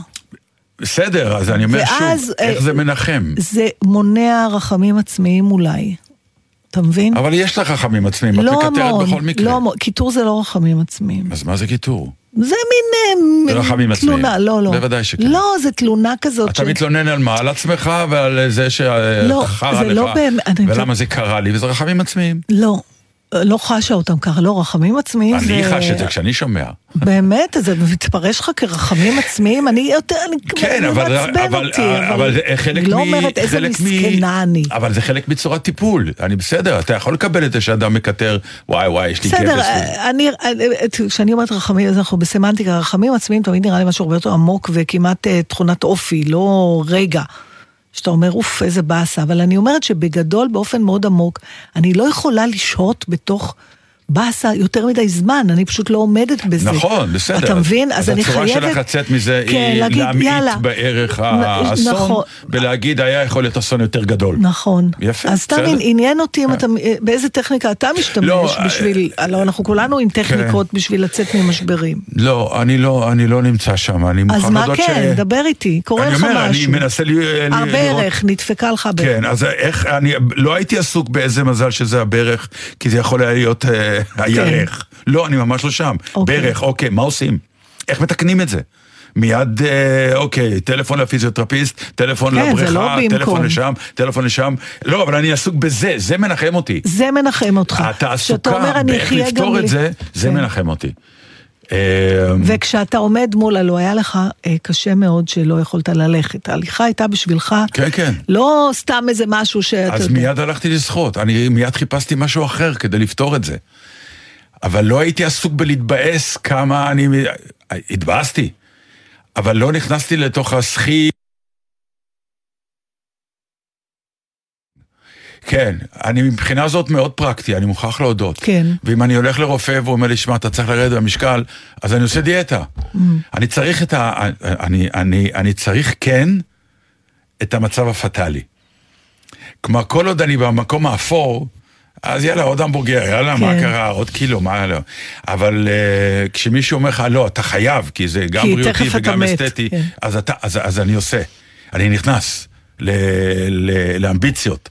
בסדר, אז אני אומר ואז, שוב, איך אה, זה מנחם? זה מונע רחמים עצמיים אולי. אתה מבין? אבל יש לך רחמים עצמיים, את לא מקטרת המון, בכל מקרה. לא המון. קיטור זה לא רחמים עצמיים. אז מה זה קיטור? זה מין... אה, רחמים עצמיים. תלונה, לא, לא. בוודאי שכן. לא, זה תלונה כזאת אתה מתלונן על מה? על עצמך ועל זה לא, שחרא זה לך, לא באמת, ולמה זה קרה לי, וזה רחמים עצמיים. לא, לא חשה אותם ככה, לא, רחמים עצמיים זה... אני חש את זה כשאני שומע. באמת, זה מתפרש לך כרחמים עצמיים, אני יותר, אני כן, זה אבל, מעצבן אבל, אותי, אבל זה חלק אני לא מ... אומרת איזה חלק מ- מסכנה אני. אבל זה חלק מצורת טיפול. אני בסדר, אתה יכול לקבל את זה שאדם מקטר, וואי וואי, יש לי בסדר, גבס. אני, כשאני אומרת רחמים, אז אנחנו בסמנטיקה, רחמים עצמיים תמיד נראה לי משהו הרבה יותר עמוק וכמעט אה, תכונת אופי, לא רגע שאתה אומר, אוף, איזה באסה, אבל אני אומרת שבגדול, באופן מאוד עמוק, אני לא יכולה לשהות בתוך באסה יותר מדי זמן, אני פשוט לא עומדת בזה. נכון, בסדר. אתה מבין? אז אני חייבת... אז הצורה שלך לצאת מזה כן, היא להגיד, להמעיט יאללה. בערך האסון, נכון. ולהגיד היה יכול להיות אסון יותר גדול. נכון. יפה, אז בסדר. עניין אותי אם אתה, באיזה טכניקה אתה משתמש לא, בשביל, הלוא אנחנו כולנו עם טכניקות בשביל לצאת ממשברים. לא, אני לא, אני לא נמצא שם, אני מוכן אז מה להודות כן, ש... דבר איתי, קורה אני לך אומר, אני משהו. מנסה לי- לי- הברך, נדפקה לך הברך. כן, אז איך, אני לא הייתי עסוק באיזה מזל שזה הברך, כי זה יכול היה להיות אה, הירך. לא, אני ממש לא שם. אוקיי. ברך, אוקיי, מה עושים? איך מתקנים את זה? מיד, אה, אוקיי, טלפון לפיזיותרפיסט, טלפון כן, זה לבריכה, לא במקום. טלפון לשם, טלפון לשם. לא, אבל אני עסוק בזה, זה מנחם אותי. זה מנחם אותך. התעסוקה באיך לפתור את לי. זה, זה כן. מנחם אותי. אה, וכשאתה עומד מול הלא, היה לך אה, קשה מאוד שלא יכולת ללכת. ההליכה הייתה בשבילך, כן, כן. לא סתם איזה משהו שאתה אז יודע. מיד הלכתי לשחות, אני מיד חיפשתי משהו אחר כדי לפתור את זה. אבל לא הייתי עסוק בלהתבאס כמה אני... התבאסתי, אבל לא נכנסתי לתוך הסחי... כן, אני מבחינה זאת מאוד פרקטי, אני מוכרח להודות. כן. ואם אני הולך לרופא והוא אומר לי, שמע, אתה צריך לרדת במשקל, אז אני עושה דיאטה. Mm. אני צריך את ה... אני, אני, אני צריך כן את המצב הפטאלי. כלומר, כל עוד אני במקום האפור, אז יאללה, עוד המבורגר, יאללה, מה כן. קרה, עוד קילו, מה לא. אבל uh, כשמישהו אומר לך, לא, אתה חייב, כי זה גם כי בריאותי וגם מת, אסתטי, כן. אז, אתה, אז, אז אני עושה, אני נכנס ל, ל, לאמביציות.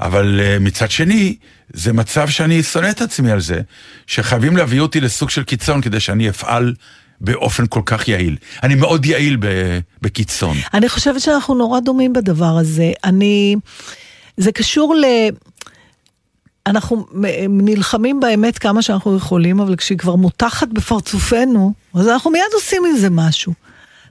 אבל uh, מצד שני, זה מצב שאני שונא את עצמי על זה, שחייבים להביא אותי לסוג של קיצון כדי שאני אפעל באופן כל כך יעיל. אני מאוד יעיל ב, בקיצון. אני חושבת שאנחנו נורא דומים בדבר הזה. אני... זה קשור ל... אנחנו נלחמים באמת כמה שאנחנו יכולים, אבל כשהיא כבר מותחת בפרצופנו, אז אנחנו מיד עושים עם זה משהו.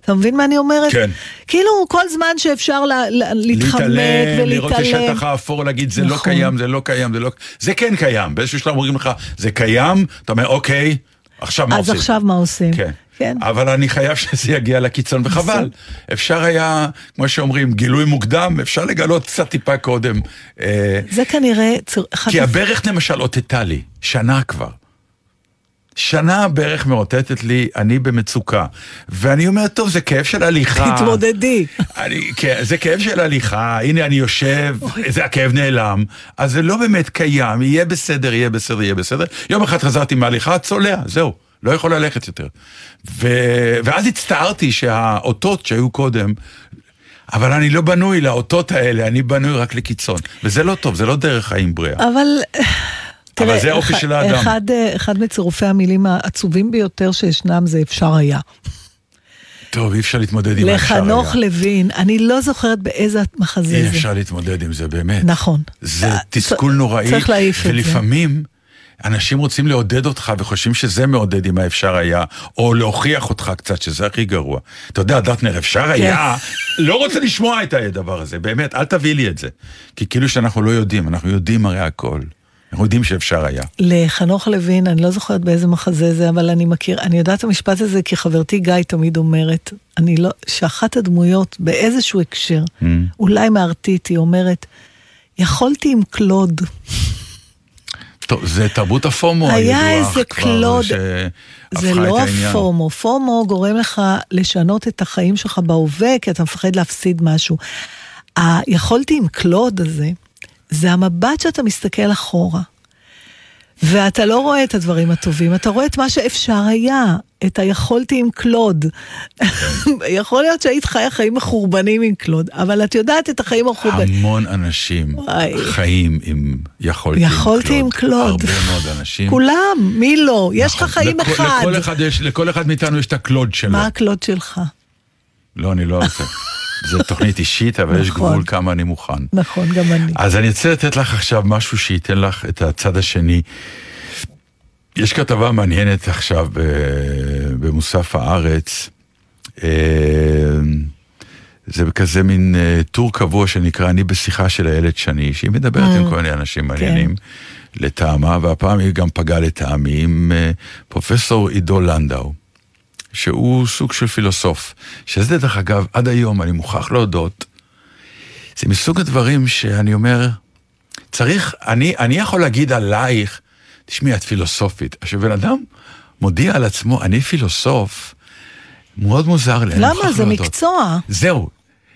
אתה מבין מה אני אומרת? כן. כאילו, כל זמן שאפשר לה, לה, להתחמק להתעלם, לראות את ולהתעלם. השטח האפור, להגיד זה לא נכון. קיים, זה לא קיים, זה לא... זה כן קיים. באיזשהו שלב אומרים לך, זה קיים, אתה אומר, אוקיי, עכשיו מה אז עושים? עכשיו מה עושים? כן. כן. אבל אני חייב שזה יגיע לקיצון, וחבל. אפשר היה, כמו שאומרים, גילוי מוקדם, אפשר לגלות קצת טיפה קודם. אה, זה כנראה... כי הברך למשל אותתה לי, שנה כבר. שנה הברך מאותתת לי, אני במצוקה. ואני אומר, טוב, זה כאב של הליכה. תתמודדי. אני, כן, זה כאב של הליכה, הנה אני יושב, זה הכאב נעלם, אז זה לא באמת קיים, יהיה בסדר, יהיה בסדר, יהיה בסדר. יום אחד חזרתי מההליכה, צולע, זהו, לא יכול ללכת יותר. ו... ואז הצטערתי שהאותות שהיו קודם, אבל אני לא בנוי לאותות האלה, אני בנוי רק לקיצון. וזה לא טוב, זה לא דרך חיים בריאה. אבל... תראה, זה האופי של האדם. אחד, אה, אחד מצירופי המילים העצובים ביותר שישנם זה אפשר היה. טוב, אי אפשר להתמודד עם האפשר היה. לחנוך לוין, אני לא זוכרת באיזה מחזה אי זה. אפשר להתמודד עם זה, באמת. נכון. זה אה, תסכול נוראי, צריך להעיף את זה. ולפעמים אנשים רוצים לעודד אותך וחושבים שזה מעודד אם האפשר היה, או להוכיח אותך קצת, שזה הכי גרוע. אתה יודע, דטנר, אפשר כן. היה, לא רוצה לשמוע את הדבר הזה, באמת, אל תביא לי את זה. כי כאילו שאנחנו לא יודעים, אנחנו יודעים הרי הכל. אנחנו יודעים שאפשר היה. לחנוך לוין, אני לא זוכרת באיזה מחזה זה, אבל אני מכיר, אני יודעת את המשפט הזה כי חברתי גיא תמיד אומרת, אני לא, שאחת הדמויות באיזשהו הקשר, Mm. אולי מהרתית, היא אומרת, יכולתי עם קלוד. טוב, זה תרבות הפומו היה הידועה איזה כבר, קלוד, זה לא. הפומו, פומו גורם לך לשנות את החיים שלך בהווה, כי אתה מפחד להפסיד משהו. היכולתי עם קלוד הזה, זה המבט שאתה מסתכל אחורה. ואתה לא רואה את הדברים הטובים, אתה רואה את מה שאפשר היה, את היכולתי עם קלוד. [LAUGHS] יכול להיות שהיית חיה חיים מחורבנים עם קלוד, אבל את יודעת את החיים המחורבנים. המון אנשים וואי. חיים עם יכולתי, יכולתי עם קלוד. הרבה מאוד אנשים. כולם, מי לא? יש לך נכון. חיים לכל- אחד. לכל אחד, יש, לכל אחד מאיתנו יש את הקלוד שלו. מה הקלוד שלך? לא, אני לא רוצה. זו תוכנית אישית, אבל יש נכון. גבול כמה אני מוכן. נכון, גם אני. אז אני רוצה לתת לך עכשיו משהו שייתן לך את הצד השני. יש כתבה מעניינת עכשיו במוסף הארץ. אה, זה כזה מין אה, טור קבוע שנקרא אני בשיחה של איילת שני, שהיא מדברת עם כל מיני אנשים מעניינים לטעמה, והפעם היא גם פגעה לטעמי עם אה, פרופסור עידו לנדאו. שהוא סוג של פילוסוף, שזה דרך אגב, עד היום, אני מוכרח להודות, זה מסוג הדברים שאני אומר, צריך, אני, אני יכול להגיד עלייך, תשמעי, את פילוסופית. עכשיו, בן אדם מודיע על עצמו, אני פילוסוף, מאוד מוזר לי. למה? זה להודות. מקצוע. זהו.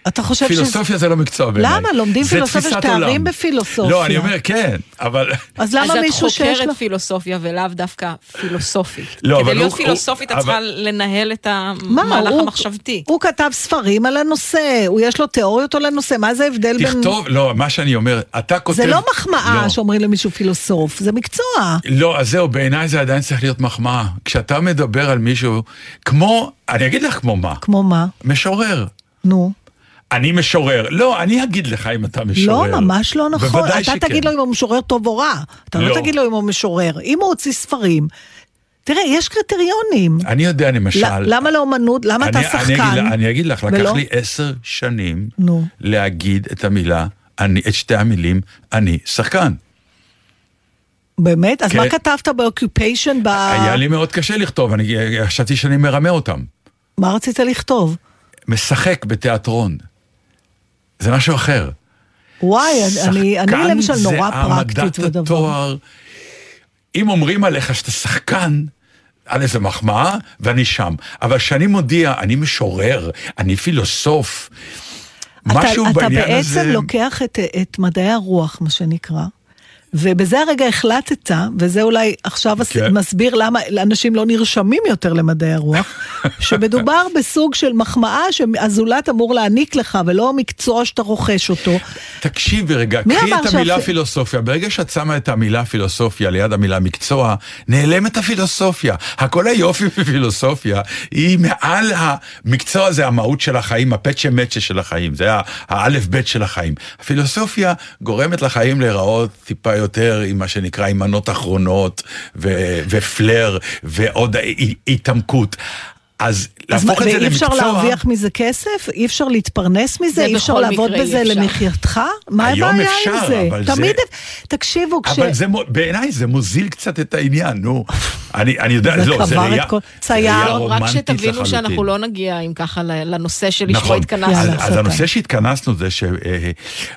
אתה חושב שזה... פילוסופיה זה לא מקצוע בעיניי. למה? לומדים פילוסופיה, יש תארים. בפילוסופיה. לא, אני אומר כן, אבל... אז למה אז את מישהו שיש חוקרת לו... פילוסופיה ולאו דווקא פילוסופית. לא, אבל כדי להיות הוא- פילוסופית את הוא- צריכה לנהל את מה, המהלך הוא- המחשבתי. הוא כתב ספרים על הנושא, הוא יש לו תיאוריות על הנושא, מה זה ההבדל בין... תכתוב, לא, מה שאני אומר, אתה כותב... זה לא מחמאה לא. שאומרים למישהו פילוסוף, זה מקצוע. לא, אז זהו, בעיניי זה עדיין צריך להיות מחמאה. כשאתה מדבר על מישהו, כמו, אני אגיד לך כמו מה, כמו מה? משורר. נו. אני משורר. לא, אני אגיד לך אם אתה משורר. לא, ממש לא נכון. אתה שכן. תגיד לו אם הוא משורר טוב או רע. אתה לא לא. תגיד לו אם הוא משורר. אם הוא הוציא ספרים, תראה, יש קריטריונים. אני יודע, למשל... למה לאומנות? למה אתה אני- אני אגיד שחקן? אני אגיד לך, לקח ולא? לי עשר שנים נו. להגיד את המילה, אני, את שתי המילים, אני שחקן. באמת? אז כן. מה כתבת באוקיופיישן? ב... היה לי מאוד קשה לכתוב, אני חשבתי שאני מרמה אותם. מה רצית לכתוב? משחק בתיאטרון. זה משהו אחר. וואי, אני, אני שחקן למשל זה נורא פרקטית העמדת בדבר. התואר. אם אומרים עליך שאתה שחקן, על איזה מחמאה, ואני שם. אבל כשאני מודיע, אני משורר, אני פילוסוף, משהו אתה, בעניין אתה הזה... בעצם לוקח את, את מדעי הרוח, מה שנקרא, ובזה הרגע החלטת, וזה אולי עכשיו כן. מסביר למה אנשים לא נרשמים יותר למדעי הרוח, [LAUGHS] שמדובר בסוג של מחמאה שהזולת אמור להעניק לך, ולא מקצוע שאתה רוכש אותו. תקשיבי רגע, קחי את המילה שאפ- פילוסופיה. ברגע שאת שמה את המילה פילוסופיה ליד המילה מקצוע, נעלמת הפילוסופיה. הכל היופי בפילוסופיה היא מעל המקצוע הזה, המהות של החיים, הפצ'ה מצ'ה של החיים, זה האלף בית של החיים. הפילוסופיה גורמת לחיים להיראות טיפה יותר עם מה שנקרא עם מנות אחרונות ו- ופלר ועוד התעמקות. אז להפוך את זה ואי אפשר למקצוע... להרוויח מזה כסף? אי אפשר להתפרנס מזה? זה אי אפשר לעבוד בזה אי אפשר. למחייתך? מה היום הבעיה אפשר, עם זה? אבל זה- תמיד... תקשיבו, כש... אבל זה, בעיניי זה מוזיל קצת את העניין, נו. אני, אני יודע, זה לא, זה קבר את ראייה, כל- זה ראייה צייר. רק רומנטית שתבינו. שאנחנו לא נגיע עם ככה לנושא שלשמו נכון, התכנסנו. אז. הנושא שהתכנסנו זה שהוא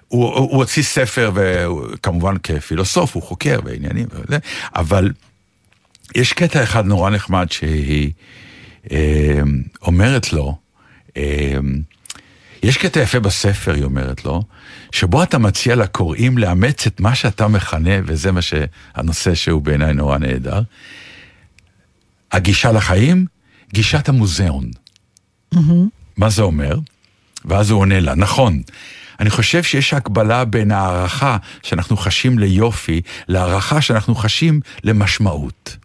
הוא, הוא הוציא ספר, וכמובן כפילוסוף, הוא חוקר בעניינים וזה, אבל יש קטע אחד נורא נחמד שהיא אה, אומרת לו, אה, יש קטע יפה בספר, היא אומרת לו, שבו אתה מציע לקוראים לאמץ את מה שאתה מכנה, וזה מה שהנושא שהוא בעיניי נורא נהדר, הגישה לחיים, גישת המוזיאון. מה זה אומר? ואז הוא עונה לה, נכון, אני חושב שיש הקבלה בין הערכה שאנחנו חשים ליופי, להערכה שאנחנו חשים למשמעות.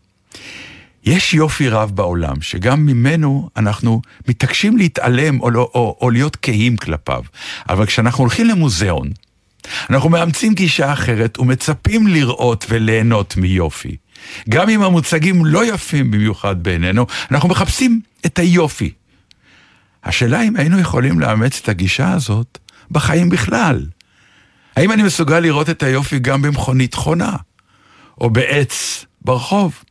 יש יופי רב בעולם, שגם ממנו אנחנו מתעקשים להתעלם או, לא, או, או להיות כהים כלפיו. אבל כשאנחנו הולכים למוזיאון, אנחנו מאמצים גישה אחרת ומצפים לראות וליהנות מיופי. גם אם המוצגים לא יפים במיוחד בעינינו, אנחנו מחפשים את היופי. השאלה אם היינו יכולים לאמץ את הגישה הזאת בחיים בכלל. האם אני מסוגל לראות את היופי גם במכונית חונה, או בעץ ברחוב?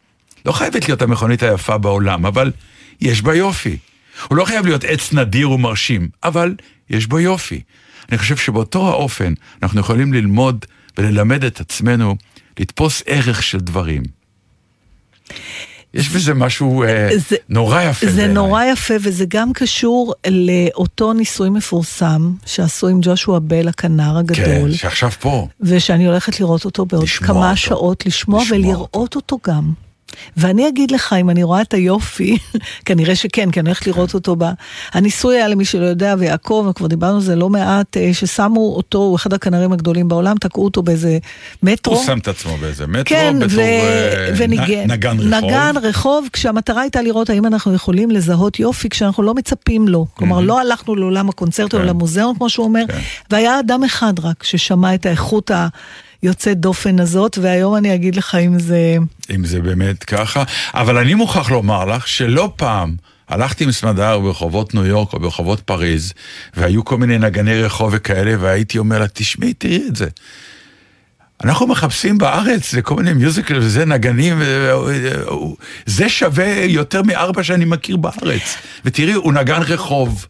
לא חייבת להיות המכונית היפה בעולם, אבל יש בה יופי. הוא לא חייב להיות עץ נדיר ומרשים, אבל יש בו יופי. אני חושב שבאותו האופן אנחנו יכולים ללמוד וללמד את עצמנו לתפוס ערך של דברים. יש בזה משהו אה, זה- נורא יפה. זה בעיניי. נורא יפה, וזה גם קשור לאותו ניסוי מפורסם שעשו עם ג'ושוע בל הכנר הגדול. כן, שעכשיו פה. ושאני הולכת לראות אותו בעוד כמה אותו. שעות, לשמוע לשמוע ולראות אותו גם. ואני אגיד לך, אם אני רואה את היופי, [LAUGHS] כנראה שכן, כי אני הולכת לראות אותו ב... הניסוי היה למי שלא יודע, ויעקב, וכבר דיברנו על זה לא מעט, אה, ששמו אותו, הוא אחד הכנרים הגדולים בעולם, תקעו אותו באיזה מטרו. הוא שם את עצמו באיזה מטרו, כן, בתור ו... אה, וניגן. נגן רחוב. נגן רחוב, כשהמטרה הייתה לראות האם אנחנו יכולים לזהות יופי כשאנחנו לא מצפים לו. כלומר, לא הלכנו לעולם הקונצרט או כן. למוזיאון, כמו שהוא אומר, כן. והיה אדם אחד רק ששמע את האיכות היוצאת דופן הזאת, והיום אני אגיד לך אם זה... אם זה באמת ככה. אבל אני מוכרח לומר לך שלא פעם הלכתי עם סמדר ברחובות ניו יורק או ברחובות פריז, והיו כל מיני נגני רחוב וכאלה, והייתי אומר לה, תשמעי, תראי את זה. אנחנו מחפשים בארץ לכל מיני מיוזיקל וזה נגנים, זה שווה יותר מארבע שאני מכיר בארץ. ותראי, הוא נגן רחוב.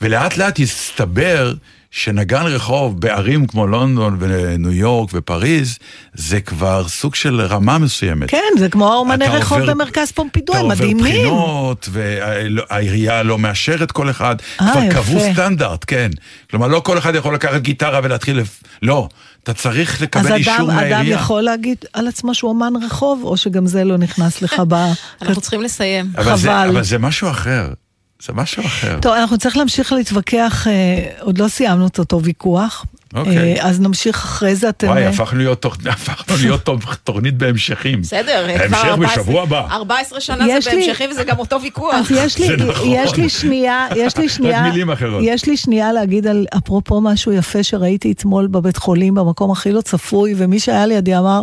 ולאט לאט הסתבר שנגן רחוב בערים כמו לונדון וניו יורק ופריז, זה כבר סוג של רמה מסוימת. כן, זה כמו האומני אתה רחוב עובר- במרכז פומפידו, אתה הם עובר מדהימים. בחינות, והעירייה לא מאשרת כל אחד. אה, כבר יפה. קבעו סטנדרט, כן. כלומר, לא כל אחד יכול לקחת גיטרה ולהתחיל... לפ- לא, אתה צריך אז לקבל אישור אדם, אדם מהעירייה. יכול להגיד על עצמו שהוא אומן רחוב, או שגם זה לא נכנס לך [LAUGHS] ב... אנחנו צריכים לסיים. אבל זה- חבל. אבל זה משהו אחר. זה משהו אחר. טוב, אנחנו צריכים להמשיך להתווכח, אה, עוד לא סיימנו את אותו ויכוח. אוקיי. אה, אז נמשיך אחרי זה, אתם... וואי, אה, הפכנו להיות תוכ- [LAUGHS] הפכנו להיות תוכנית בהמשכים. בסדר, כבר המשך 14 בשבוע הבא. 14 שנה זה לי- בהמשכי וזה גם אותו ויכוח. אז יש לי, [LAUGHS] נכון. יש לי שנייה, יש לי שנייה, מילים אחרות. יש לי שנייה להגיד על, אפרופו משהו יפה שראיתי אתמול בבית חולים, במקום הכי לא צפוי, ומי שהיה לידי אמר,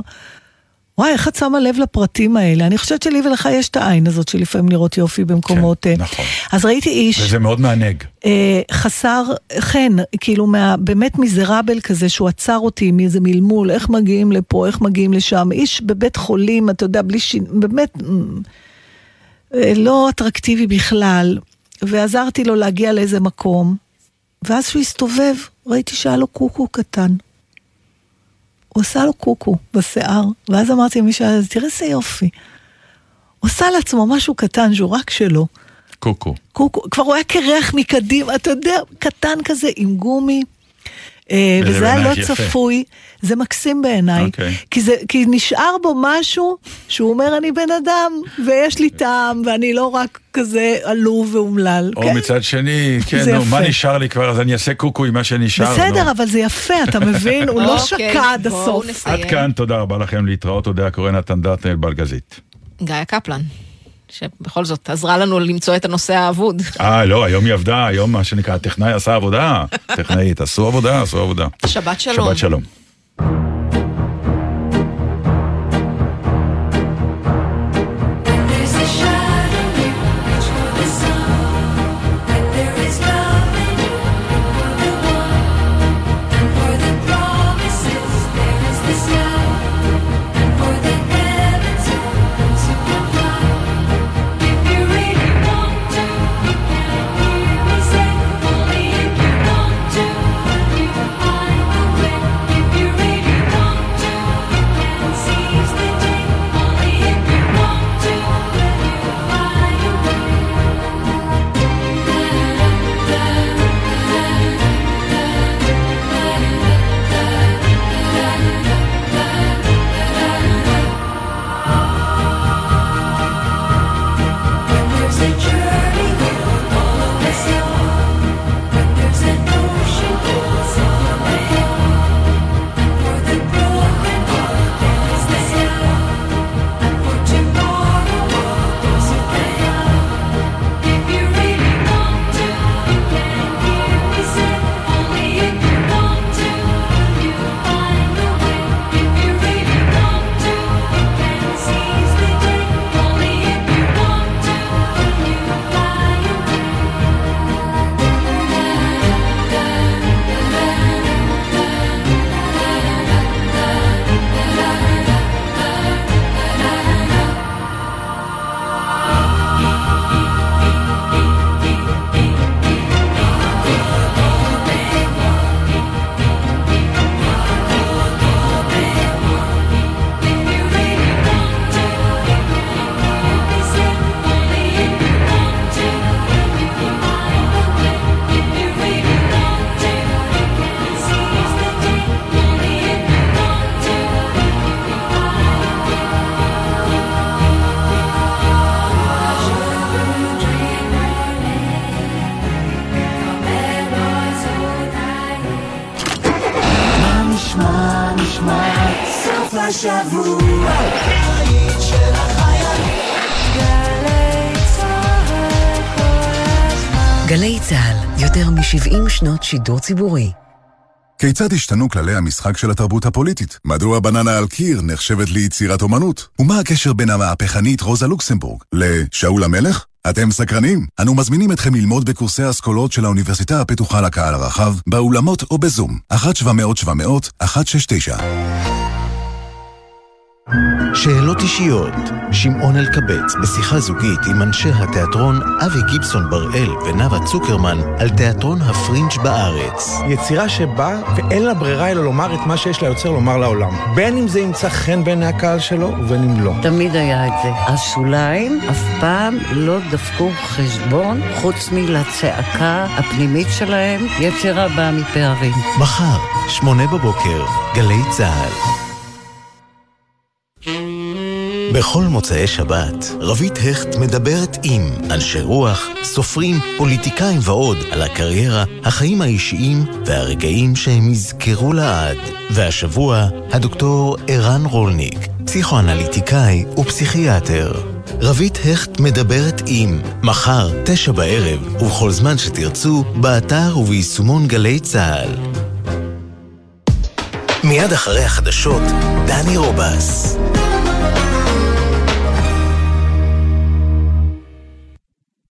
וואי, איך את שמה לב לפרטים האלה? אני חושבת שלי ולך יש את העין הזאת של לפעמים לראות יופי במקומות... כן, אה, נכון. אז ראיתי איש... וזה מאוד מענג. אה, חסר חן, כאילו מה, באמת מיזרבל כזה שהוא עצר אותי מאיזה מלמול, איך מגיעים לפה, איך מגיעים לשם, איש בבית חולים, אתה יודע, בלי שין, באמת אה, לא אטרקטיבי בכלל, ועזרתי לו להגיע לאיזה מקום, ואז שהוא הסתובב, ראיתי שהיה לו קוקו קטן. הוא עשה לו קוקו בשיער, ואז אמרתי למי שהיה, תראה איזה יופי. הוא עשה לעצמו משהו קטן שהוא רק שלו. קוקו. קוקו, כבר הוא היה קרח מקדימה, אתה יודע, קטן כזה עם גומי. אה, וזה היה לא יפה. צפוי, זה מקסים בעיניי, אוקיי. כי, זה, כי נשאר בו משהו שהוא אומר אני בן אדם ויש לי טעם ואני לא רק כזה עלוב ואומלל, או כן? מצד שני, כן, נו, מה יפה. נשאר לי כבר, אז אני אעשה קוקו עם מה שנשאר. בסדר, נו. אבל זה יפה, אתה מבין? הוא לא אוקיי, שקע עד הסוף. עד כאן, תודה רבה לכם, להתראות, אודה הקורא נתן דטנר בלגזית. גיא קפלן, שבכל זאת עזרה לנו למצוא את הנושא האבוד. אה, לא, היום היא עבדה, היום מה שנקרא, הטכנאי עשה עבודה. [LAUGHS] טכנאית, עשו עבודה, עשו עבודה. שבת שלום. שבת שלום. השבוע גלי צה"ל, יותר מ-70 שנות שידור ציבורי. כיצד השתנו כללי המשחק של התרבות הפוליטית? מדוע בננה על קיר נחשבת ליצירת אומנות? ומה הקשר בין המהפכנית רוזה לוקסמבורג לשאול המלך? אתם סקרנים? אנו מזמינים אתכם ללמוד בקורסי האסכולות של האוניברסיטה הפתוחה לקהל הרחב, באולמות או בזום, 1-700-700-169. שאלות אישיות, שמעון אלקבץ בשיחה זוגית עם אנשי התיאטרון אבי גיבסון בראל ונאוה צוקרמן על תיאטרון הפרינג' בארץ. יצירה שבאה ואין לה ברירה אלא לומר את מה שיש ליוצר לומר לעולם. בין אם זה ימצא חן בעיני הקהל שלו ובין אם לא. תמיד היה את זה. השוליים אף פעם לא דפקו חשבון חוץ מלצעקה הפנימית שלהם. יצירה באה מפערים. מחר, שמונה בבוקר, גלי צה"ל. בכל מוצאי שבת, רבית הכט מדברת עם אנשי רוח, סופרים, פוליטיקאים ועוד על הקריירה, החיים האישיים והרגעים שהם יזכרו לעד. והשבוע, הדוקטור ערן רולניק, פסיכואנליטיקאי ופסיכיאטר. רבית הכט מדברת עם, מחר, תשע בערב, ובכל זמן שתרצו, באתר וביישומון גלי צה"ל. מיד אחרי החדשות, דני רובס.